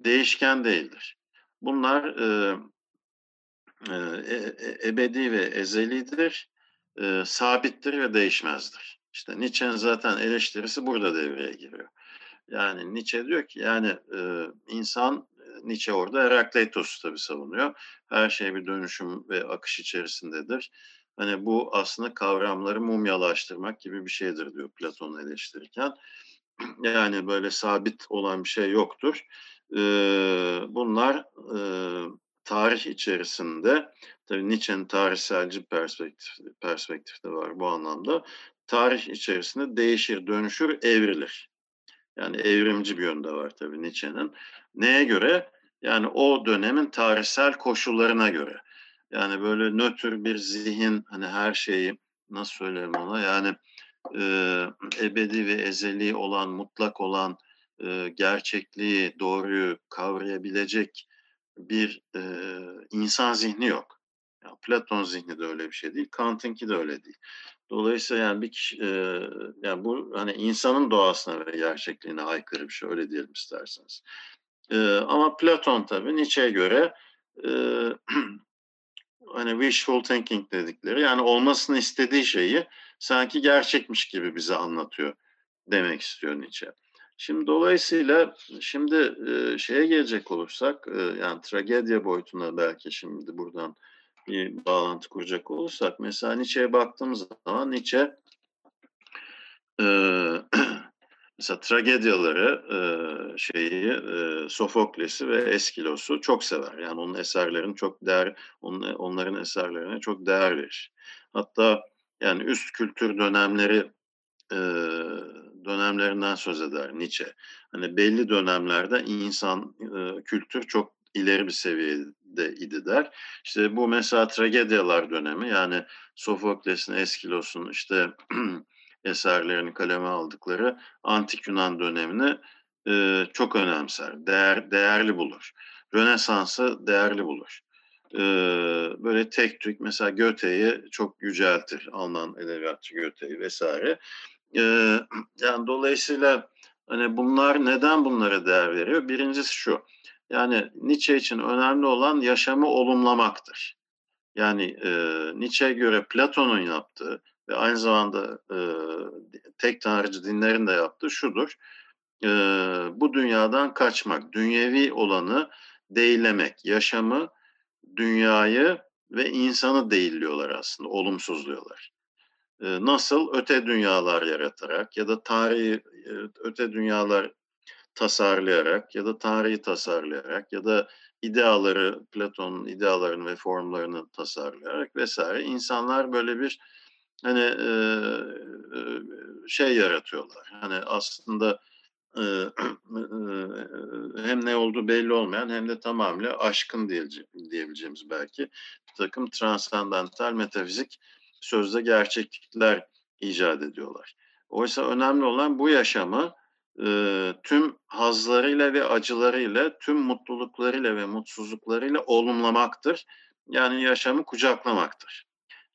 değişken değildir. Bunlar e, e, ebedi ve ezelidir, e, sabittir ve değişmezdir. İşte Nietzsche'nin zaten eleştirisi burada devreye giriyor. Yani Nietzsche diyor ki yani e, insan Nietzsche orada Herakleitos'u tabii savunuyor. Her şey bir dönüşüm ve akış içerisindedir. Hani bu aslında kavramları mumyalaştırmak gibi bir şeydir diyor Platon'u eleştirirken. Yani böyle sabit olan bir şey yoktur. Ee, bunlar e, tarih içerisinde, tabii Nietzsche'nin tarihselci perspektif, perspektifte var bu anlamda. Tarih içerisinde değişir, dönüşür, evrilir. Yani evrimci bir yönde var tabii Nietzsche'nin. Neye göre? Yani o dönemin tarihsel koşullarına göre. Yani böyle nötr bir zihin hani her şeyi nasıl söyleyeyim ona yani e, ebedi ve ezeli olan, mutlak olan e, gerçekliği, doğruyu kavrayabilecek bir e, insan zihni yok. Yani Platon zihni de öyle bir şey değil, Kant'ınki de öyle değil. Dolayısıyla yani bir kişi, e, yani bu hani insanın doğasına ve gerçekliğine aykırı bir şey öyle diyelim isterseniz. E, ama Platon tabii Nietzsche'ye göre e, hani wishful thinking dedikleri yani olmasını istediği şeyi sanki gerçekmiş gibi bize anlatıyor demek istiyor Nietzsche. Şimdi dolayısıyla şimdi e, şeye gelecek olursak e, yani tragedya boyutuna belki şimdi buradan bir bağlantı kuracak olursak mesela Nietzsche'ye baktığımız zaman Nietzsche e, mesela tragedyaları e, şeyi e, Sofokles'i ve Eskilos'u çok sever. Yani onun eserlerini çok değer onun, onların eserlerine çok değer verir. Hatta Yani üst kültür dönemleri e, dönemlerinden söz eder Nietzsche. Hani belli dönemlerde insan e, kültür çok ileri bir seviyede idi der. İşte bu mesela tragedyalar dönemi yani Sofokles'in, Eskilos'un işte eserlerini kaleme aldıkları antik Yunan dönemini e, çok önemser, değer, değerli bulur. Rönesans'ı değerli bulur. E, böyle tek tük mesela Göte'yi çok yüceltir. Alman edebiyatçı Göte'yi vesaire. E, yani dolayısıyla hani bunlar neden bunlara değer veriyor? Birincisi şu. Yani Nietzsche için önemli olan yaşamı olumlamaktır. Yani e, Nietzsche'ye göre Platon'un yaptığı ve aynı zamanda e, tek tanrıcı dinlerin de yaptığı şudur. E, bu dünyadan kaçmak, dünyevi olanı değillemek, yaşamı, dünyayı ve insanı değilliyorlar aslında, olumsuzluyorlar. E, nasıl? Öte dünyalar yaratarak ya da tarihi öte dünyalar tasarlayarak ya da tarihi tasarlayarak ya da ideaları, Platon'un idealarını ve formlarını tasarlayarak vesaire insanlar böyle bir hani e, şey yaratıyorlar. Hani aslında e, hem ne olduğu belli olmayan hem de tamamıyla aşkın diyebileceğimiz belki bir takım transandantal metafizik sözde gerçeklikler icat ediyorlar. Oysa önemli olan bu yaşamı e, tüm hazlarıyla ve acılarıyla, tüm mutluluklarıyla ve mutsuzluklarıyla olumlamaktır. Yani yaşamı kucaklamaktır.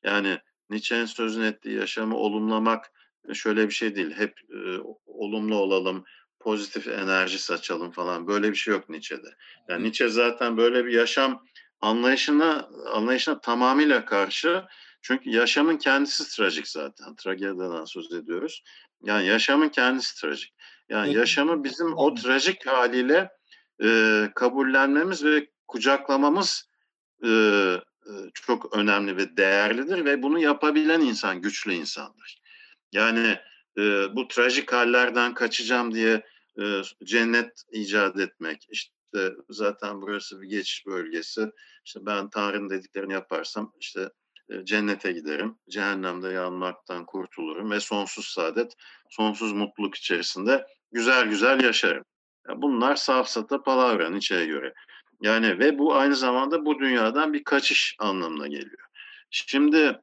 Yani Nietzsche'nin sözünü ettiği yaşamı olumlamak şöyle bir şey değil. Hep e, olumlu olalım, pozitif enerji saçalım falan. Böyle bir şey yok Nietzsche'de. Yani Nietzsche zaten böyle bir yaşam anlayışına anlayışına tamamıyla karşı. Çünkü yaşamın kendisi trajik zaten. Tragedyadan söz ediyoruz. Yani yaşamın kendisi trajik. Yani yaşamı bizim o trajik haliyle e, kabullenmemiz ve kucaklamamız e, e, çok önemli ve değerlidir ve bunu yapabilen insan güçlü insandır. Yani e, bu trajik hallerden kaçacağım diye e, cennet icat etmek, işte zaten burası bir geçiş bölgesi, işte ben Tanrı'nın dediklerini yaparsam işte e, cennete giderim, cehennemde yanmaktan kurtulurum ve sonsuz saadet, sonsuz mutluluk içerisinde güzel güzel yaşarım. Bunlar safsata palavra Nietzsche'ye göre. Yani ve bu aynı zamanda bu dünyadan bir kaçış anlamına geliyor. Şimdi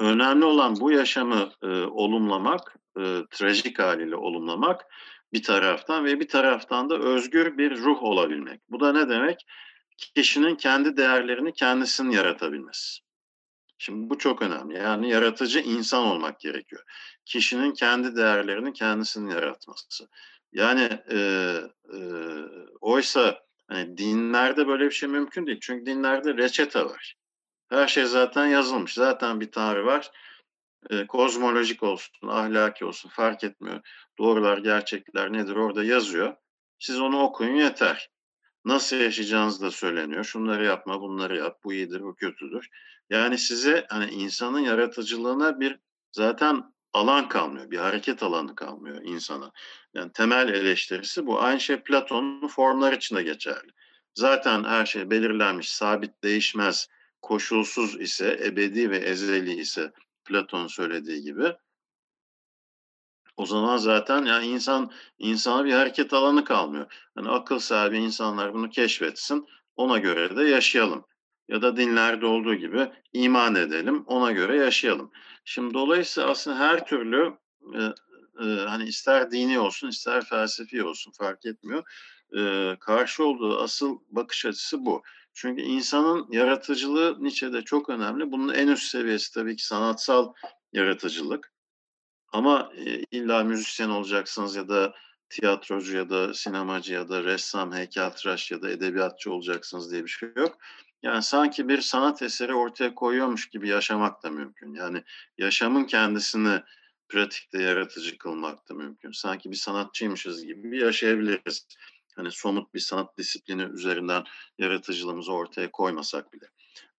önemli olan bu yaşamı e, olumlamak, e, trajik haliyle olumlamak bir taraftan ve bir taraftan da özgür bir ruh olabilmek. Bu da ne demek? Kişinin kendi değerlerini kendisinin yaratabilmesi. Şimdi bu çok önemli. Yani yaratıcı insan olmak gerekiyor. Kişinin kendi değerlerini kendisinin yaratması. Yani e, e, oysa hani dinlerde böyle bir şey mümkün değil. Çünkü dinlerde reçete var. Her şey zaten yazılmış. Zaten bir tanrı var. E, kozmolojik olsun, ahlaki olsun fark etmiyor. Doğrular, gerçekler nedir orada yazıyor. Siz onu okuyun yeter. Nasıl yaşayacağınız da söyleniyor. Şunları yapma, bunları yap. Bu iyidir, bu kötüdür. Yani size hani insanın yaratıcılığına bir zaten alan kalmıyor. Bir hareket alanı kalmıyor insana. Yani temel eleştirisi bu. Aynı şey Platon'un formlar için de geçerli. Zaten her şey belirlenmiş, sabit, değişmez, koşulsuz ise, ebedi ve ezeli ise Platon söylediği gibi o zaman zaten yani insan insana bir hareket alanı kalmıyor. Yani akıl sahibi insanlar bunu keşfetsin, ona göre de yaşayalım. Ya da dinlerde olduğu gibi iman edelim, ona göre yaşayalım. Şimdi dolayısıyla aslında her türlü e, e, hani ister dini olsun, ister felsefi olsun fark etmiyor. E, karşı olduğu asıl bakış açısı bu. Çünkü insanın yaratıcılığı Nietzsche'de çok önemli. Bunun en üst seviyesi tabii ki sanatsal yaratıcılık. Ama e, illa müzisyen olacaksınız ya da tiyatrocu ya da sinemacı ya da ressam, heykeltıraş ya da edebiyatçı olacaksınız diye bir şey yok. Yani sanki bir sanat eseri ortaya koyuyormuş gibi yaşamak da mümkün. Yani yaşamın kendisini pratikte yaratıcı kılmak da mümkün. Sanki bir sanatçıymışız gibi yaşayabiliriz. Hani somut bir sanat disiplini üzerinden yaratıcılığımızı ortaya koymasak bile.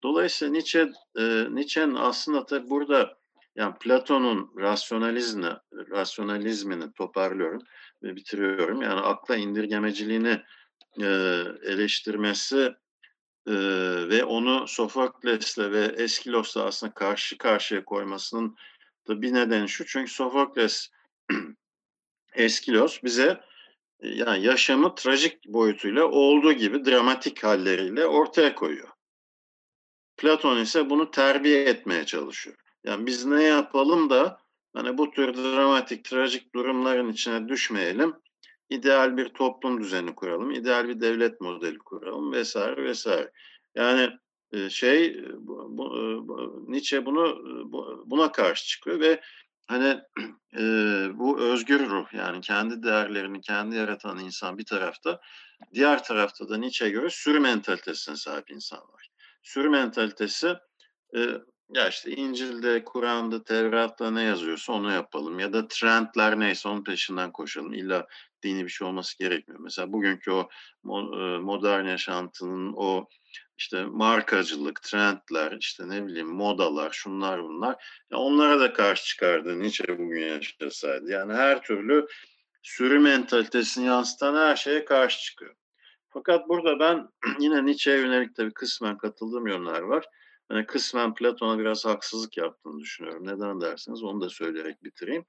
Dolayısıyla Nietzsche, e, Nietzsche'nin aslında tabii burada yani Platon'un rasyonalizmi, rasyonalizmini toparlıyorum ve bitiriyorum. Yani akla indirgemeciliğini e, eleştirmesi e, ve onu Sofokles'le ve Eskilos'la aslında karşı karşıya koymasının da bir nedeni şu. Çünkü Sofokles, Eskilos bize e, yani yaşamı trajik boyutuyla olduğu gibi dramatik halleriyle ortaya koyuyor. Platon ise bunu terbiye etmeye çalışıyor. Yani biz ne yapalım da hani bu tür dramatik, trajik durumların içine düşmeyelim. İdeal bir toplum düzeni kuralım, ideal bir devlet modeli kuralım vesaire vesaire. Yani e, şey bu, bu, Nietzsche bunu buna karşı çıkıyor ve hani e, bu özgür ruh yani kendi değerlerini kendi yaratan insan bir tarafta diğer tarafta da Nietzsche'ye göre sürü mentalitesine sahip insan var. Sürü mentalitesi e, ya işte İncil'de, Kur'an'da, Tevrat'ta ne yazıyorsa onu yapalım. Ya da trendler neyse onun peşinden koşalım. İlla dini bir şey olması gerekmiyor. Mesela bugünkü o modern yaşantının o işte markacılık, trendler, işte ne bileyim modalar, şunlar bunlar. Ya onlara da karşı çıkardı Nietzsche bugün yaşasaydı. Yani her türlü sürü mentalitesini yansıtan her şeye karşı çıkıyor. Fakat burada ben yine Nietzsche'ye yönelik tabii kısmen katıldığım yönler var. Yani kısmen Platon'a biraz haksızlık yaptığını düşünüyorum. Neden derseniz onu da söyleyerek bitireyim.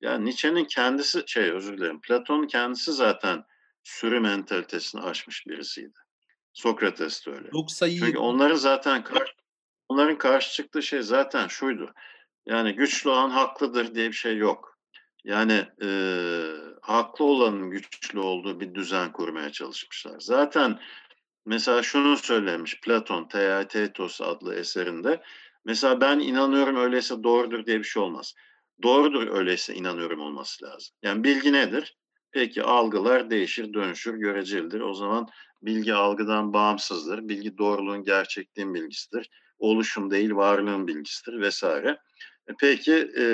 Yani Nietzsche'nin kendisi, şey özür dilerim, Platon kendisi zaten sürü mentalitesini aşmış birisiydi. Sokrates de öyle. Yoksa iyi. Çünkü onların zaten kar, onların karşı çıktığı şey zaten şuydu. Yani güçlü olan haklıdır diye bir şey yok. Yani e, haklı olanın güçlü olduğu bir düzen kurmaya çalışmışlar. Zaten mesela şunu söylemiş Platon Theaetetos adlı eserinde. Mesela ben inanıyorum öyleyse doğrudur diye bir şey olmaz. Doğrudur öyleyse inanıyorum olması lazım. Yani bilgi nedir? Peki algılar değişir, dönüşür, görecelidir. O zaman bilgi algıdan bağımsızdır. Bilgi doğruluğun, gerçekliğin bilgisidir. Oluşum değil, varlığın bilgisidir vesaire. Peki e,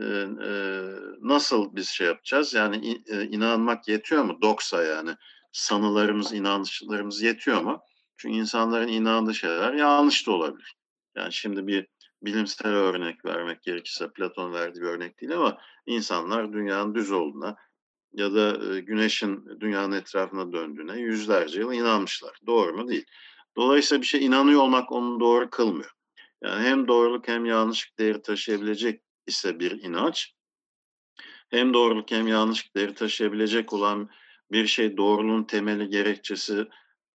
e, e, nasıl biz şey yapacağız? Yani e, inanmak yetiyor mu? Doksa yani sanılarımız, inanışlarımız yetiyor mu? Çünkü insanların inandığı şeyler yanlış da olabilir. Yani şimdi bir bilimsel örnek vermek gerekirse Platon verdiği bir örnek değil ama insanlar dünyanın düz olduğuna ya da güneşin dünyanın etrafına döndüğüne yüzlerce yıl inanmışlar. Doğru mu? Değil. Dolayısıyla bir şey inanıyor olmak onu doğru kılmıyor. Yani hem doğruluk hem yanlışlık değeri taşıyabilecek ise bir inanç, hem doğruluk hem yanlışlık değeri taşıyabilecek olan bir şey doğruluğun temeli, gerekçesi,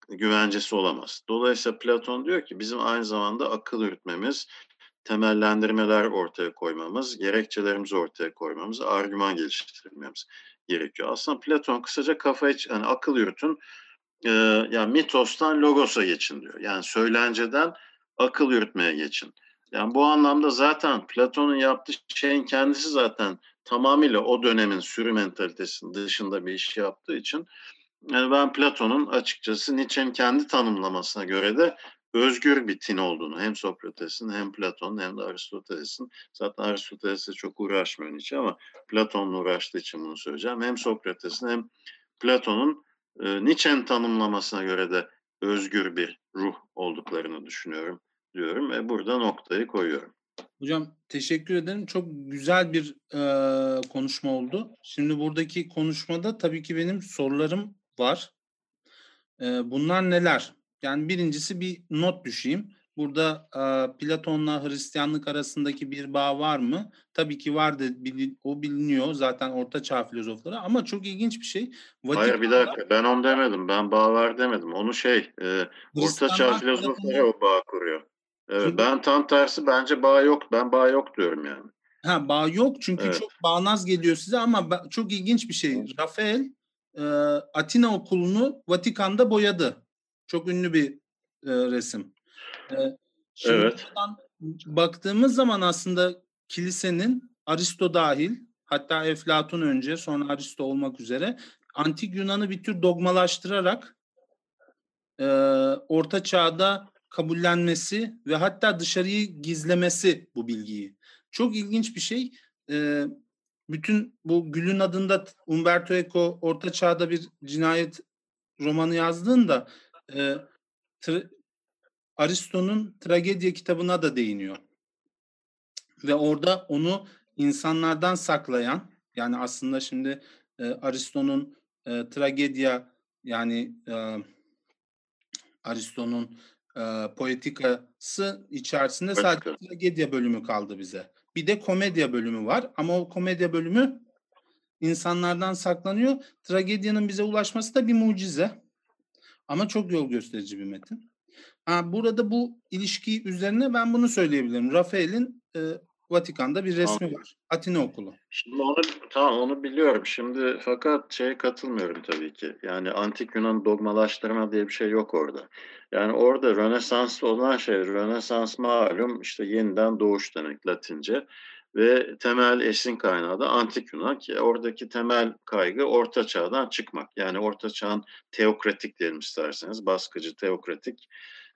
güvencesi olamaz. Dolayısıyla Platon diyor ki bizim aynı zamanda akıl yürütmemiz, temellendirmeler ortaya koymamız, gerekçelerimizi ortaya koymamız, argüman geliştirmemiz gerekiyor. Aslında Platon kısaca kafayı, yani akıl yürütün, e, yani mitostan logosa geçin diyor. Yani söylenceden akıl yürütmeye geçin. Yani bu anlamda zaten Platon'un yaptığı şeyin kendisi zaten tamamıyla o dönemin sürü mentalitesinin dışında bir iş yaptığı için yani ben Platon'un açıkçası Nietzsche'nin kendi tanımlamasına göre de özgür bir tin olduğunu hem Sokrates'in hem Platon'un hem de Aristoteles'in zaten Aristoteles'e çok uğraşmıyor Nietzsche ama Platon'la uğraştığı için bunu söyleyeceğim. Hem Sokrates'in hem Platon'un e, Nietzsche'nin tanımlamasına göre de özgür bir ruh olduklarını düşünüyorum diyorum ve burada noktayı koyuyorum. Hocam teşekkür ederim. Çok güzel bir e, konuşma oldu. Şimdi buradaki konuşmada tabii ki benim sorularım var. E, bunlar neler? Yani birincisi bir not düşeyim. Burada e, Platon'la Hristiyanlık arasındaki bir bağ var mı? Tabii ki var da o biliniyor zaten Orta Çağ filozofları ama çok ilginç bir şey. Vatikan'da, Hayır bir dakika ben onu demedim. Ben bağ var demedim. Onu şey e, Orta Çağ filozofları o bağ kuruyor. Evet, çünkü, ben tam tersi bence bağ yok. Ben bağ yok diyorum yani. Ha bağ yok çünkü evet. çok bağnaz geliyor size ama çok ilginç bir şey. Rafael e, Atina okulunu Vatikan'da boyadı. Çok ünlü bir e, resim. E, şimdi evet. baktığımız zaman aslında kilisenin Aristo dahil hatta Eflatun önce sonra Aristo olmak üzere antik Yunan'ı bir tür dogmalaştırarak e, orta çağda kabullenmesi ve hatta dışarıyı gizlemesi bu bilgiyi. Çok ilginç bir şey. E, bütün bu Gül'ün adında Umberto Eco orta çağda bir cinayet romanı yazdığında e, tra- Aristo'nun Tragedya kitabına da değiniyor. Ve orada onu insanlardan saklayan, yani aslında şimdi e, Aristo'nun e, Tragedya yani e, Aristo'nun e, poetikası içerisinde Poetika. sadece tragedya bölümü kaldı bize. Bir de komedya bölümü var ama o komedya bölümü insanlardan saklanıyor. Tragedyanın bize ulaşması da bir mucize. Ama çok yol gösterici bir metin. Ha, burada bu ilişki üzerine ben bunu söyleyebilirim. Rafael'in e, Vatikan'da bir resmi Anladım. var. Atina okulu. Şimdi onu tamam onu biliyorum. Şimdi fakat şeye katılmıyorum tabii ki. Yani antik Yunan dogmalaştırma diye bir şey yok orada. Yani orada Rönesans olan şey, Rönesans malum işte yeniden doğuş demek Latince ve temel esin kaynağı da antik Yunan ki oradaki temel kaygı orta çağdan çıkmak. Yani orta çağın teokratik diyelim isterseniz baskıcı teokratik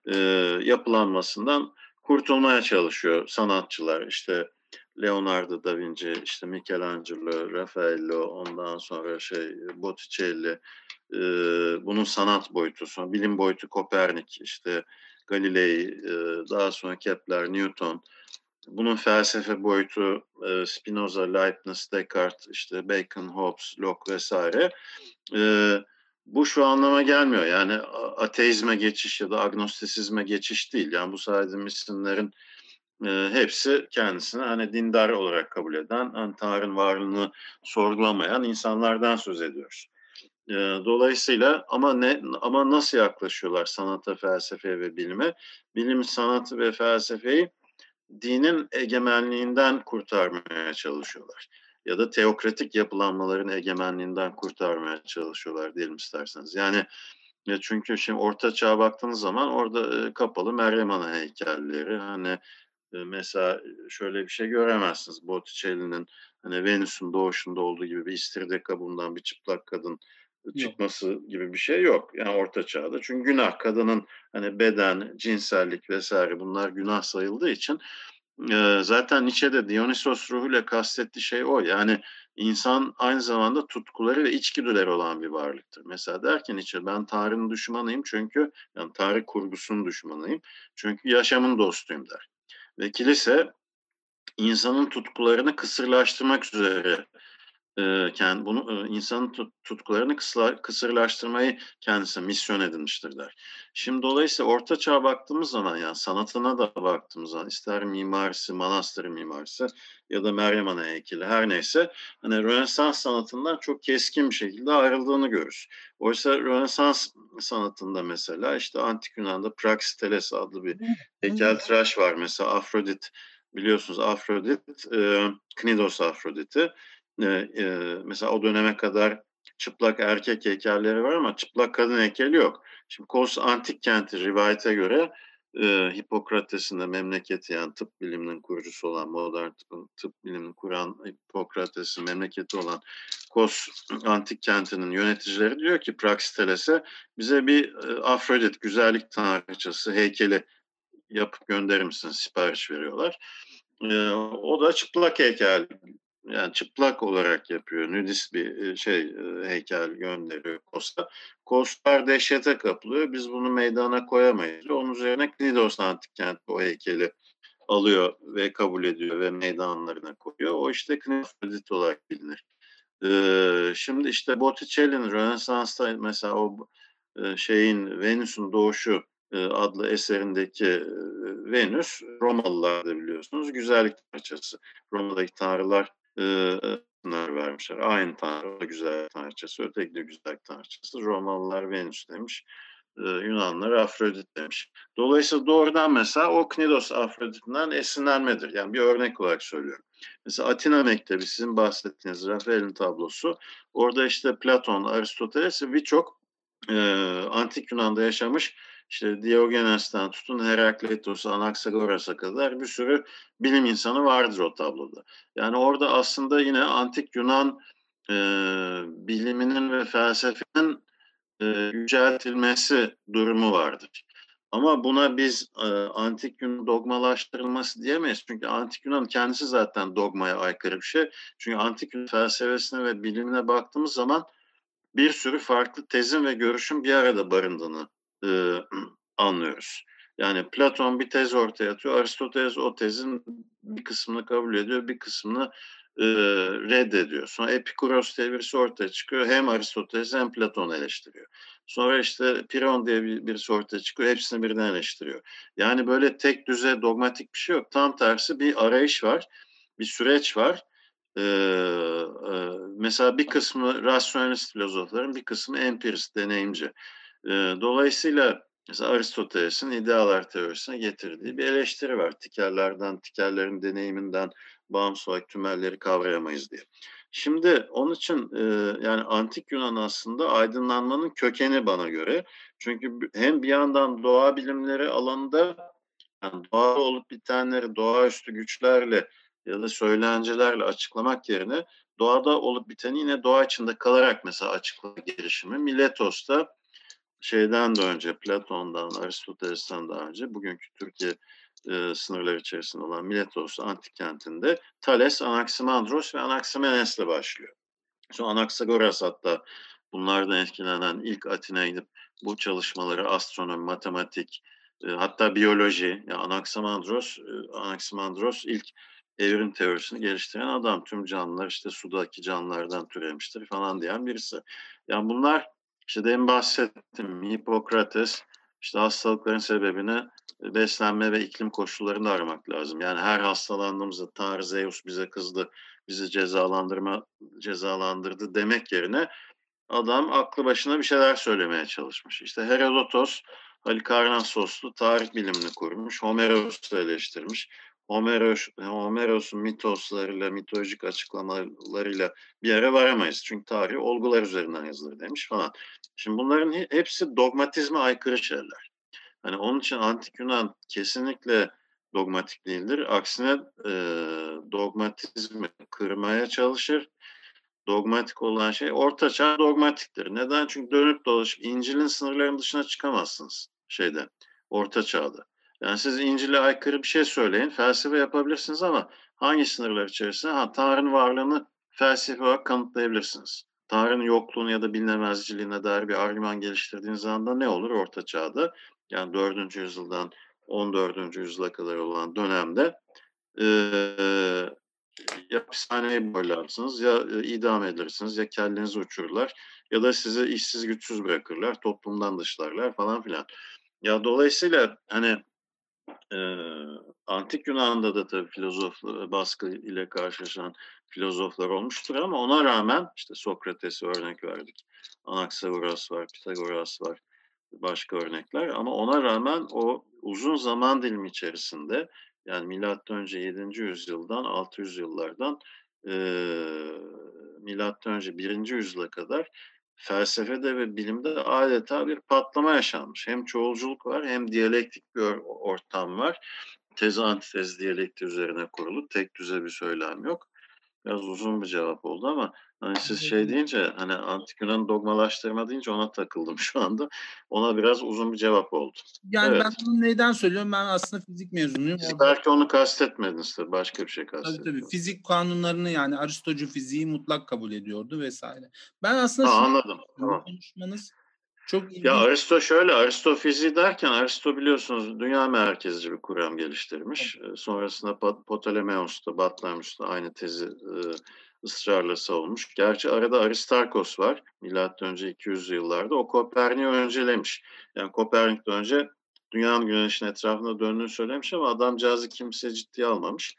e, yapılanmasından kurtulmaya çalışıyor sanatçılar. İşte Leonardo da Vinci, işte Michelangelo, Raffaello, ondan sonra şey Botticelli, e, bunun sanat boyutu, sonra bilim boyutu Kopernik, işte Galilei, e, daha sonra Kepler, Newton, bunun felsefe boyutu e, Spinoza, Leibniz, Descartes, işte Bacon, Hobbes, Locke vesaire. E, bu şu anlama gelmiyor. Yani ateizme geçiş ya da agnostisizme geçiş değil. Yani bu saydığım isimlerin e, hepsi kendisini hani dindar olarak kabul eden, hani Tanrı'nın varlığını sorgulamayan insanlardan söz ediyoruz. Dolayısıyla ama ne ama nasıl yaklaşıyorlar sanata, felsefeye ve bilime? Bilim, sanatı ve felsefeyi dinin egemenliğinden kurtarmaya çalışıyorlar. Ya da teokratik yapılanmaların egemenliğinden kurtarmaya çalışıyorlar diyelim isterseniz. Yani ya çünkü şimdi Orta Çağ'a baktığınız zaman orada e, kapalı Meryem Ana heykelleri hani e, mesela şöyle bir şey göremezsiniz. Botticelli'nin hani Venüs'ün doğuşunda olduğu gibi bir istiridye kabuğundan bir çıplak kadın çıkması yok. gibi bir şey yok. Yani orta çağda. Çünkü günah kadının hani beden, cinsellik vesaire bunlar günah sayıldığı için e, zaten Nietzsche'de Dionysos ruhuyla kastettiği şey o. Yani insan aynı zamanda tutkuları ve içgüdüleri olan bir varlıktır. Mesela derken Nietzsche ben Tanrı'nın düşmanıyım çünkü yani Tanrı kurgusunun düşmanıyım. Çünkü yaşamın dostuyum der. Ve kilise insanın tutkularını kısırlaştırmak üzere kendi bunu insanın tutkularını kısırlaştırmayı kendisi misyon edinmiştir der. Şimdi dolayısıyla Orta Çağ'a baktığımız zaman yani sanatına da baktığımız zaman ister mimarisi, manastır mimarisi ya da Meryem Ana heykeli her neyse hani Rönesans sanatından çok keskin bir şekilde ayrıldığını görürüz. Oysa Rönesans sanatında mesela işte Antik Yunan'da Praxiteles adlı bir heykeltıraş var mesela Afrodit biliyorsunuz Afrodit, e, Knidos Afrodit'i e, e, mesela o döneme kadar çıplak erkek heykelleri var ama çıplak kadın heykeli yok. Şimdi Kos antik kenti rivayete göre e, Hipokrates'in de memleketi yani tıp biliminin kurucusu olan modern tıp, tıp bilimini kuran Hipokrates'in memleketi olan Kos antik kentinin yöneticileri diyor ki Praxiteles'e bize bir e, Afrodit güzellik tanrıçası heykeli yapıp gönderir misin sipariş veriyorlar. E, o da çıplak heykel yani çıplak olarak yapıyor. Nudist bir şey heykel gönderiyor Kosta. Kostlar dehşete kapılıyor. Biz bunu meydana koyamayız. Onun üzerine Knidos antik kent o heykeli alıyor ve kabul ediyor ve meydanlarına koyuyor. O işte Knifredit olarak bilinir. Şimdi işte Botticelli'nin Rönesans'ta mesela o şeyin Venüs'ün doğuşu adlı eserindeki Venüs Romalılar da biliyorsunuz güzellik parçası. Roma'daki tanrılar sınır vermişler. Aynı tanrı güzel tanrıçası, öteki de güzel tanrıçası. Romalılar Venüs demiş. Yunanlar Afrodit demiş. Dolayısıyla doğrudan mesela o Knidos Afrodit'inden esinlenmedir. Yani bir örnek olarak söylüyorum. Mesela Atina Mektebi sizin bahsettiğiniz Rafael'in tablosu. Orada işte Platon, Aristoteles birçok e, antik Yunan'da yaşamış işte Diogenes'ten tutun Herakleitos, Anaxagoras'a kadar bir sürü bilim insanı vardır o tabloda. Yani orada aslında yine antik Yunan e, biliminin ve felsefenin e, yüceltilmesi durumu vardır. Ama buna biz e, antik Yunan dogmalaştırılması diyemeyiz. Çünkü antik Yunan kendisi zaten dogmaya aykırı bir şey. Çünkü antik Yunan felsefesine ve bilimine baktığımız zaman bir sürü farklı tezin ve görüşün bir arada barındığını e, anlıyoruz. Yani Platon bir tez ortaya atıyor, Aristoteles o tezin bir kısmını kabul ediyor, bir kısmını e, reddediyor. Sonra Epikuros diye ortaya çıkıyor. Hem Aristoteles hem Platon eleştiriyor. Sonra işte Piron diye bir, birisi ortaya çıkıyor. Hepsini birden eleştiriyor. Yani böyle tek düze dogmatik bir şey yok. Tam tersi bir arayış var. Bir süreç var. Ee, e, mesela bir kısmı rasyonelist filozofların, bir kısmı empirist, deneyimci. Dolayısıyla mesela Aristoteles'in idealar teorisine getirdiği bir eleştiri var. Tikerlerden, tikerlerin deneyiminden bağımsız olarak tümelleri kavrayamayız diye. Şimdi onun için e, yani antik Yunan aslında aydınlanmanın kökeni bana göre. Çünkü hem bir yandan doğa bilimleri alanında yani doğa olup bitenleri doğaüstü güçlerle ya da söylencelerle açıklamak yerine doğada olup biteni yine doğa içinde kalarak mesela açıklama girişimi. Miletos'ta şeyden de önce Platon'dan, Aristoteles'ten daha önce bugünkü Türkiye e, sınırları içerisinde olan Miletos antik kentinde Thales, Anaximandros ve Anaximenes'le başlıyor. Sonra Anaxagoras hatta bunlardan etkilenen ilk Atina inip bu çalışmaları astronomi, matematik, e, hatta biyoloji, yani Anaximandros, e, Anaximandros ilk evrim teorisini geliştiren adam. Tüm canlılar işte sudaki canlılardan türemiştir falan diyen birisi. Yani bunlar işte demin bahsettim Hipokrates işte hastalıkların sebebini beslenme ve iklim koşullarında aramak lazım. Yani her hastalandığımızda Tanrı Zeus bize kızdı, bizi cezalandırma cezalandırdı demek yerine adam aklı başına bir şeyler söylemeye çalışmış. İşte Herodotos Halikarnassoslu tarih bilimini kurmuş, Homeros'u eleştirmiş. Homeros, Homeros'un mitoslarıyla, mitolojik açıklamalarıyla bir yere varamayız. Çünkü tarih olgular üzerinden yazılır demiş falan. Şimdi bunların hepsi dogmatizme aykırı şeyler. Hani onun için antik Yunan kesinlikle dogmatik değildir. Aksine e, dogmatizmi kırmaya çalışır. Dogmatik olan şey orta çağ dogmatiktir. Neden? Çünkü dönüp dolaşıp İncil'in sınırlarının dışına çıkamazsınız şeyde, orta çağda. Yani siz İncil'e aykırı bir şey söyleyin, felsefe yapabilirsiniz ama hangi sınırlar içerisinde? Ha, Tanrı'nın varlığını felsefe olarak kanıtlayabilirsiniz. Tanrı'nın yokluğunu ya da bilinemezciliğine dair bir argüman geliştirdiğiniz anda ne olur orta çağda? Yani 4. yüzyıldan 14. yüzyıla kadar olan dönemde e, ya hapishaneye boylarsınız ya e, idam edirsiniz ya kellenizi uçururlar ya da sizi işsiz güçsüz bırakırlar, toplumdan dışlarlar falan filan. Ya dolayısıyla hani e, antik Yunan'da da tabii filozof baskı ile karşılaşan filozoflar olmuştur ama ona rağmen işte Sokrates'e örnek verdik. Anaxagoras var, Pitagoras var, başka örnekler ama ona rağmen o uzun zaman dilimi içerisinde yani milattan önce 7. yüzyıldan 600 yıllardan e, milattan önce 1. yüzyıla kadar felsefede ve bilimde adeta bir patlama yaşanmış. Hem çoğulculuk var hem diyalektik bir ortam var. Tez antitez diyalekti üzerine kurulu tek düze bir söylem yok. Biraz uzun bir cevap oldu ama hani siz şey deyince hani antik Yunan dogmalaştırma deyince ona takıldım şu anda. Ona biraz uzun bir cevap oldu. Yani evet. ben bunu neyden söylüyorum? Ben aslında fizik mezunuyum. Siz belki onu kastetmediniz tabii. Başka bir şey kastetmediniz. Tabii tabii. Fizik kanunlarını yani Aristocu fiziği mutlak kabul ediyordu vesaire. Ben aslında ha, anladım. Tamam. konuşmanız çok ilginç. Ya Aristo şöyle, Aristo fiziği derken Aristo biliyorsunuz dünya merkezci bir kuram geliştirmiş. Evet. Sonrasında Ptolemeos da Batlamyus da aynı tezi e, ısrarla savunmuş. Gerçi arada Aristarkos var. Milattan önce 200 yıllarda. O Kopernik'i öncelemiş. Yani Kopernik'ten önce dünyanın güneşin etrafında döndüğünü söylemiş ama adamcağızı kimse ciddiye almamış.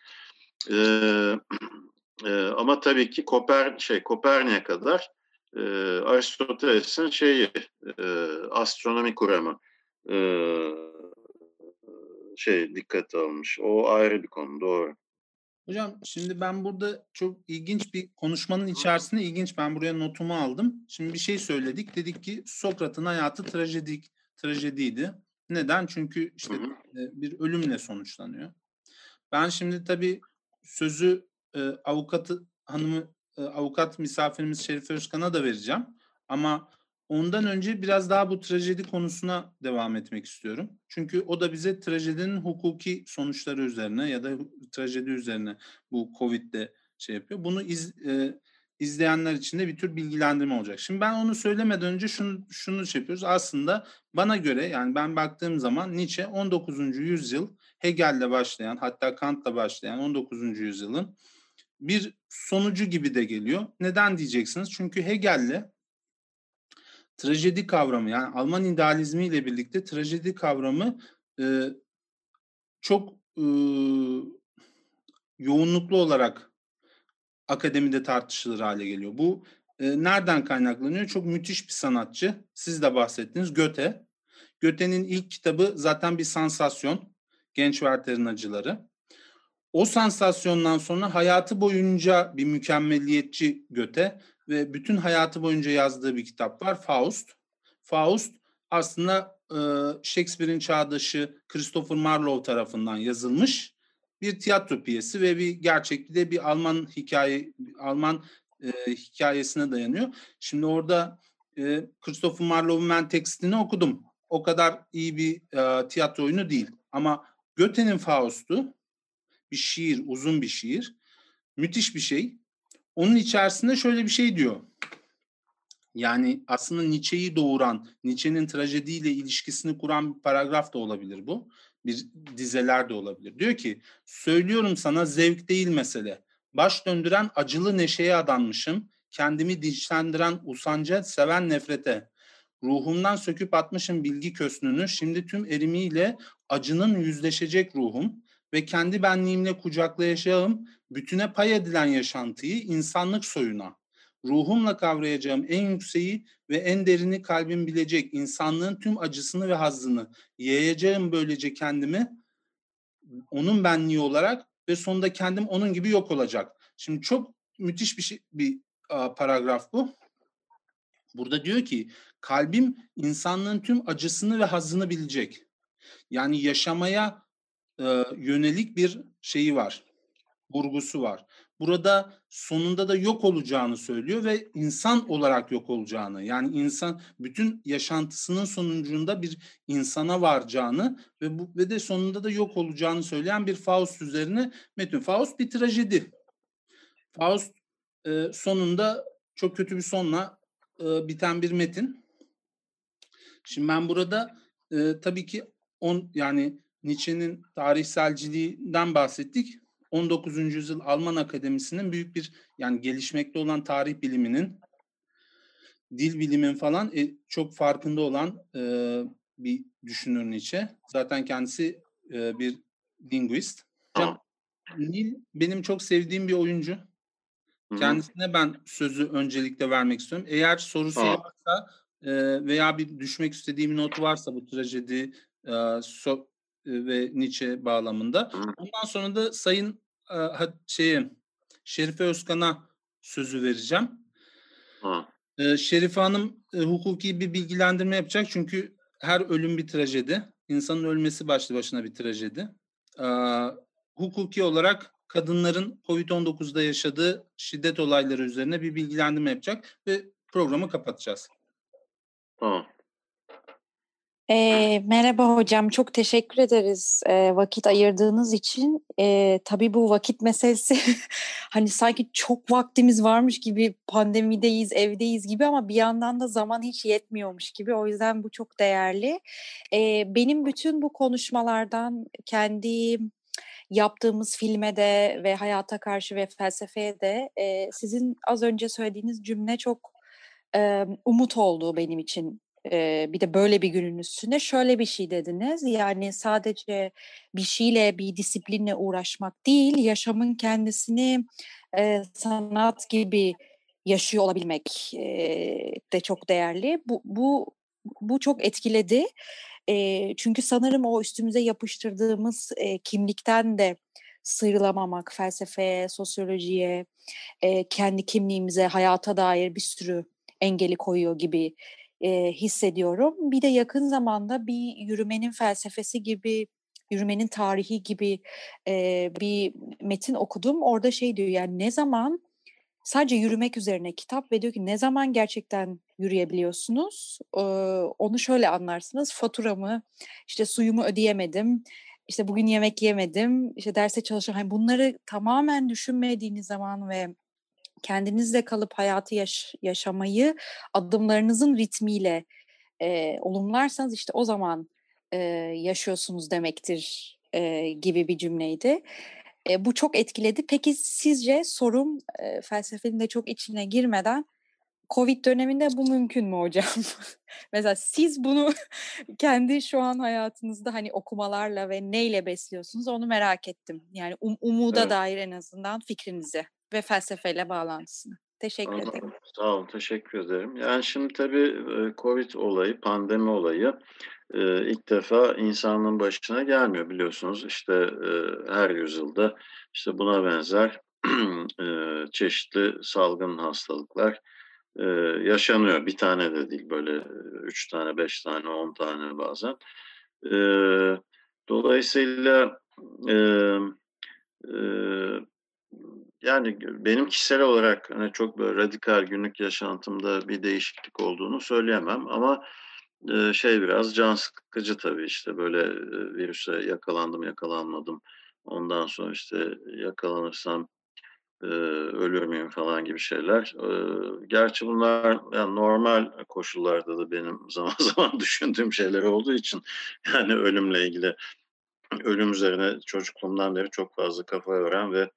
Ee, e, ama tabii ki Koper şey Kopernik'e kadar e, Aristoteles'in şeyi e, astronomi kuramı e, şey dikkate almış. O ayrı bir konu doğru. Hocam şimdi ben burada çok ilginç bir konuşmanın içerisinde ilginç ben buraya notumu aldım. Şimdi bir şey söyledik. Dedik ki Sokrat'ın hayatı trajedik trajediydi. Neden? Çünkü işte hı. bir ölümle sonuçlanıyor. Ben şimdi tabii sözü e, avukatı hanımı e, avukat misafirimiz Şerife Özkan'a da vereceğim. Ama ondan önce biraz daha bu trajedi konusuna devam etmek istiyorum. Çünkü o da bize trajedinin hukuki sonuçları üzerine ya da trajedi üzerine bu Covid'de şey yapıyor. Bunu iz, e, izleyenler için de bir tür bilgilendirme olacak. Şimdi ben onu söylemeden önce şunu şunu şey yapıyoruz. Aslında bana göre yani ben baktığım zaman Nietzsche 19. yüzyıl Hegel'le başlayan hatta Kant'la başlayan 19. yüzyılın bir sonucu gibi de geliyor. Neden diyeceksiniz? Çünkü Hegel'le trajedi kavramı yani Alman idealizmi ile birlikte trajedi kavramı e, çok e, yoğunluklu olarak akademide tartışılır hale geliyor. Bu e, nereden kaynaklanıyor? Çok müthiş bir sanatçı. Siz de bahsettiniz Göte. Göte'nin ilk kitabı zaten bir sansasyon. Genç Werther'in Acıları. O sansasyondan sonra hayatı boyunca bir mükemmelliyetçi Göte ve bütün hayatı boyunca yazdığı bir kitap var Faust. Faust aslında e, Shakespeare'in çağdaşı Christopher Marlowe tarafından yazılmış bir tiyatro piyesi ve bir gerçekte de bir Alman hikaye Alman e, hikayesine dayanıyor. Şimdi orada e, Christopher Marlowe'un ben tekstini okudum. O kadar iyi bir e, tiyatro oyunu değil. Ama Goethe'nin Faust'u bir şiir, uzun bir şiir. Müthiş bir şey. Onun içerisinde şöyle bir şey diyor. Yani aslında Nietzsche'yi doğuran, Nietzsche'nin trajediyle ilişkisini kuran bir paragraf da olabilir bu. Bir dizeler de olabilir. Diyor ki, söylüyorum sana zevk değil mesele. Baş döndüren acılı neşeye adanmışım. Kendimi dinçlendiren usanca, seven nefrete. Ruhumdan söküp atmışım bilgi kösnünü. Şimdi tüm erimiyle acının yüzleşecek ruhum ve kendi benliğimle kucaklayacağım bütüne pay edilen yaşantıyı insanlık soyuna, ruhumla kavrayacağım en yükseği ve en derini kalbim bilecek insanlığın tüm acısını ve hazzını yayacağım böylece kendimi onun benliği olarak ve sonunda kendim onun gibi yok olacak. Şimdi çok müthiş bir şey, bir a, paragraf bu. Burada diyor ki kalbim insanlığın tüm acısını ve hazzını bilecek. Yani yaşamaya e, yönelik bir şeyi var, vurgusu var. Burada sonunda da yok olacağını söylüyor ve insan olarak yok olacağını yani insan bütün yaşantısının sonucunda bir insana varacağını ve bu ve de sonunda da yok olacağını söyleyen bir Faust üzerine metin. Faust bir trajedi. Faust e, sonunda çok kötü bir sonla e, biten bir metin. Şimdi ben burada e, tabii ki on yani Nietzsche'nin tarihselciliğinden bahsettik. 19. yüzyıl Alman Akademisi'nin büyük bir yani gelişmekte olan tarih biliminin dil bilimin falan e, çok farkında olan e, bir düşünür Nietzsche. Zaten kendisi e, bir linguist. Hocam, Nil benim çok sevdiğim bir oyuncu. Kendisine ben sözü öncelikle vermek istiyorum. Eğer sorusu Aa. varsa e, veya bir düşmek istediğim notu varsa bu trajedi e, so, ve Nietzsche bağlamında. Ondan sonra da Sayın e, şeye, Şerife Özkan'a sözü vereceğim. Ha. E, Şerife Hanım e, hukuki bir bilgilendirme yapacak çünkü her ölüm bir trajedi. İnsanın ölmesi başlı başına bir trajedi. E, hukuki olarak kadınların COVID-19'da yaşadığı şiddet olayları üzerine bir bilgilendirme yapacak ve programı kapatacağız. Tamam. E, merhaba hocam, çok teşekkür ederiz e, vakit ayırdığınız için. E, tabii bu vakit meselesi hani sanki çok vaktimiz varmış gibi pandemideyiz, evdeyiz gibi ama bir yandan da zaman hiç yetmiyormuş gibi. O yüzden bu çok değerli. E, benim bütün bu konuşmalardan kendi yaptığımız filme de ve hayata karşı ve felsefeye de e, sizin az önce söylediğiniz cümle çok e, umut oldu benim için e, bir de böyle bir günün üstüne şöyle bir şey dediniz. Yani sadece bir şeyle, bir disiplinle uğraşmak değil, yaşamın kendisini e, sanat gibi yaşıyor olabilmek e, de çok değerli. Bu, bu, bu çok etkiledi. E, çünkü sanırım o üstümüze yapıştırdığımız e, kimlikten de sıyrılamamak, felsefeye, sosyolojiye, e, kendi kimliğimize, hayata dair bir sürü engeli koyuyor gibi e, hissediyorum. Bir de yakın zamanda bir yürümenin felsefesi gibi yürümenin tarihi gibi e, bir metin okudum. Orada şey diyor yani ne zaman sadece yürümek üzerine kitap ve diyor ki ne zaman gerçekten yürüyebiliyorsunuz? E, onu şöyle anlarsınız. Faturamı, işte suyumu ödeyemedim, işte bugün yemek yemedim, işte derse çalışıyorum. Hani bunları tamamen düşünmediğiniz zaman ve kendinizle kalıp hayatı yaş- yaşamayı adımlarınızın ritmiyle e, olumlarsanız işte o zaman e, yaşıyorsunuz demektir e, gibi bir cümleydi. E, bu çok etkiledi. Peki sizce sorum e, felsefenin de çok içine girmeden Covid döneminde bu mümkün mü hocam? Mesela siz bunu kendi şu an hayatınızda hani okumalarla ve neyle besliyorsunuz onu merak ettim. Yani um, umuda evet. dair en azından fikrinizi ve felsefeyle bağlantısını. Teşekkür Anladım. ederim. Sağ olun, teşekkür ederim. Yani şimdi tabii Covid olayı, pandemi olayı ilk defa insanlığın başına gelmiyor biliyorsunuz. İşte her yüzyılda işte buna benzer çeşitli salgın hastalıklar yaşanıyor. Bir tane de değil böyle üç tane, beş tane, on tane bazen. Dolayısıyla yani benim kişisel olarak hani çok böyle radikal günlük yaşantımda bir değişiklik olduğunu söyleyemem ama şey biraz can sıkıcı tabii işte böyle virüse yakalandım yakalanmadım ondan sonra işte yakalanırsam ölür müyüm falan gibi şeyler. gerçi bunlar yani normal koşullarda da benim zaman zaman düşündüğüm şeyler olduğu için yani ölümle ilgili ölüm üzerine çocukluğumdan beri çok fazla kafa yoran ve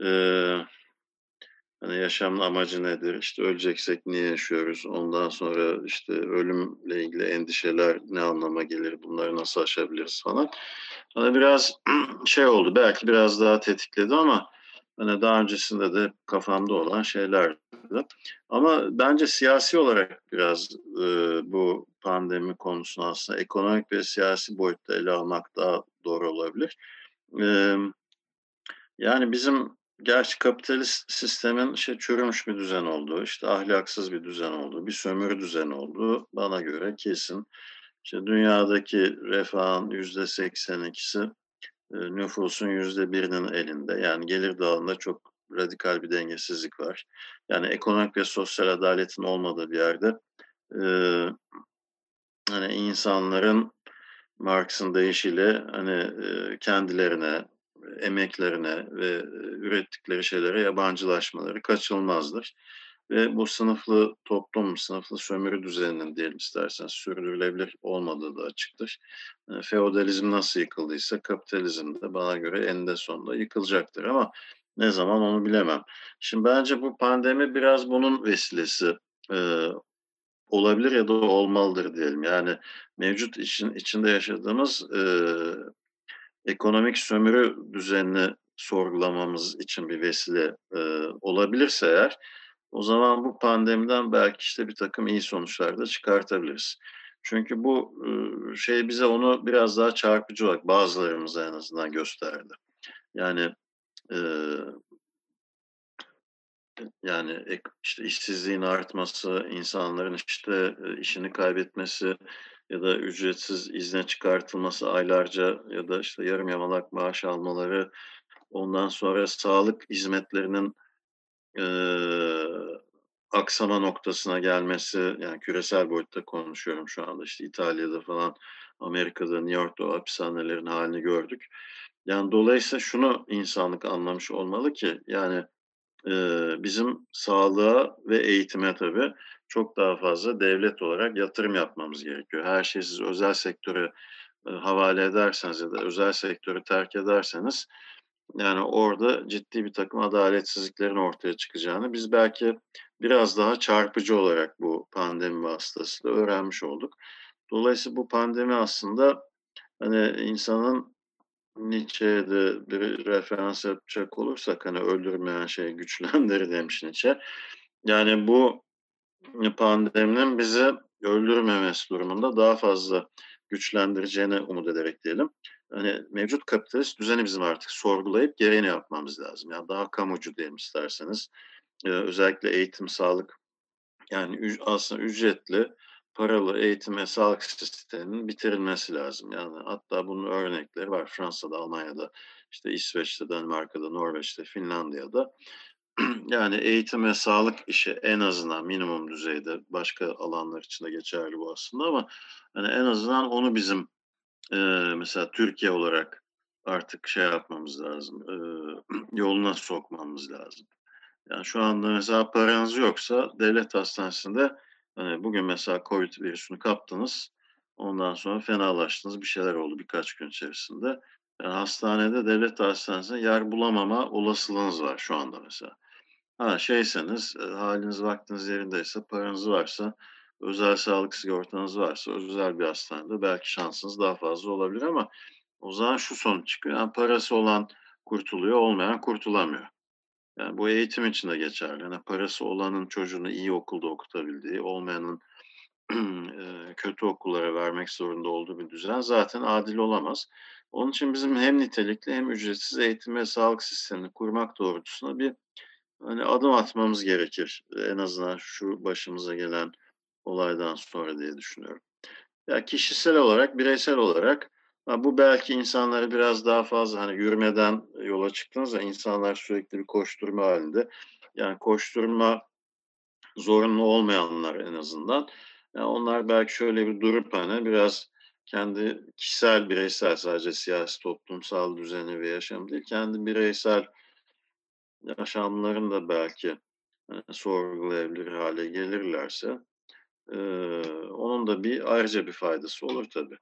Eee, hani, yaşamın amacı nedir? İşte, öleceksek niye yaşıyoruz? Ondan sonra, işte, ölümle ilgili endişeler ne anlama gelir? Bunları nasıl aşabiliriz falan. Hani, biraz şey oldu, belki biraz daha tetikledi ama, hani, daha öncesinde de kafamda olan şeylerdi. Ama bence siyasi olarak biraz, eee, bu pandemi konusunu aslında ekonomik ve siyasi boyutta ele almak daha doğru olabilir. Emm, yani, bizim Gerçi kapitalist sistemin şey çürümüş bir düzen olduğu, işte ahlaksız bir düzen olduğu, bir sömürü düzeni olduğu bana göre kesin. İşte dünyadaki refahın yüzde seksen ikisi e, nüfusun yüzde birinin elinde. Yani gelir dağılımında çok radikal bir dengesizlik var. Yani ekonomik ve sosyal adaletin olmadığı bir yerde e, hani insanların Marx'ın deyişiyle hani e, kendilerine emeklerine ve ürettikleri şeylere yabancılaşmaları kaçınılmazdır. Ve bu sınıflı toplum, sınıflı sömürü düzeninin diyelim isterseniz sürdürülebilir olmadığı da açıktır. Feodalizm nasıl yıkıldıysa kapitalizm de bana göre eninde sonunda yıkılacaktır ama ne zaman onu bilemem. Şimdi bence bu pandemi biraz bunun vesilesi e, olabilir ya da olmalıdır diyelim. Yani mevcut için içinde yaşadığımız e, ekonomik sömürü düzenini sorgulamamız için bir vesile e, olabilirse eğer o zaman bu pandemiden belki işte bir takım iyi sonuçlar da çıkartabiliriz. Çünkü bu e, şey bize onu biraz daha çarpıcı olarak bazılarımıza en azından gösterdi. Yani e, yani işte işsizliğin artması, insanların işte işini kaybetmesi, ya da ücretsiz izne çıkartılması aylarca ya da işte yarım yamalak maaş almaları, ondan sonra sağlık hizmetlerinin e, aksama noktasına gelmesi, yani küresel boyutta konuşuyorum şu anda işte İtalya'da falan, Amerika'da, New York'ta o hapishanelerin halini gördük. Yani dolayısıyla şunu insanlık anlamış olmalı ki yani e, bizim sağlığa ve eğitime tabii çok daha fazla devlet olarak yatırım yapmamız gerekiyor. Her şeyi siz özel sektöre e, havale ederseniz ya da özel sektörü terk ederseniz yani orada ciddi bir takım adaletsizliklerin ortaya çıkacağını biz belki biraz daha çarpıcı olarak bu pandemi vasıtasıyla öğrenmiş olduk. Dolayısıyla bu pandemi aslında hani insanın Nietzsche'ye de bir referans yapacak olursak hani öldürmeyen şey güçlendirir demiş Nietzsche. Yani bu pandeminin bizi öldürmemesi durumunda daha fazla güçlendireceğini umut ederek diyelim. Hani mevcut kapitalist düzeni bizim artık sorgulayıp gereğini yapmamız lazım. Yani daha kamucu diyelim isterseniz. Ee, özellikle eğitim, sağlık yani aslında ücretli paralı eğitim ve sağlık sisteminin bitirilmesi lazım. Yani hatta bunun örnekleri var Fransa'da, Almanya'da, işte İsveç'te, Danimarka'da, Norveç'te, Finlandiya'da. yani eğitim ve sağlık işi en azından minimum düzeyde başka alanlar için de geçerli bu aslında ama hani en azından onu bizim e, mesela Türkiye olarak artık şey yapmamız lazım, e, yoluna sokmamız lazım. Yani şu anda mesela paranız yoksa devlet hastanesinde hani bugün mesela Covid virüsünü kaptınız, ondan sonra fenalaştınız, bir şeyler oldu birkaç gün içerisinde. Yani hastanede, devlet hastanesinde yer bulamama olasılığınız var şu anda mesela. Ha şeyseniz, e, haliniz vaktiniz yerindeyse, paranız varsa, özel sağlık sigortanız varsa özel bir hastanede belki şansınız daha fazla olabilir ama o zaman şu sonuç çıkıyor. Yani parası olan kurtuluyor, olmayan kurtulamıyor. Yani bu eğitim için de geçerli. Yani parası olanın çocuğunu iyi okulda okutabildiği, olmayanın kötü okullara vermek zorunda olduğu bir düzen zaten adil olamaz. Onun için bizim hem nitelikli hem ücretsiz eğitim ve sağlık sistemini kurmak doğrultusunda bir hani adım atmamız gerekir. En azından şu başımıza gelen olaydan sonra diye düşünüyorum. Ya kişisel olarak, bireysel olarak bu belki insanları biraz daha fazla hani yürümeden yola çıktınız ya insanlar sürekli bir koşturma halinde. Yani koşturma zorunlu olmayanlar en azından. Yani onlar belki şöyle bir durup hani biraz kendi kişisel, bireysel sadece siyasi, toplumsal düzeni ve yaşam değil, kendi bireysel yaşamlarını da belki hani, sorgulayabilir hale gelirlerse e, onun da bir ayrıca bir faydası olur tabii.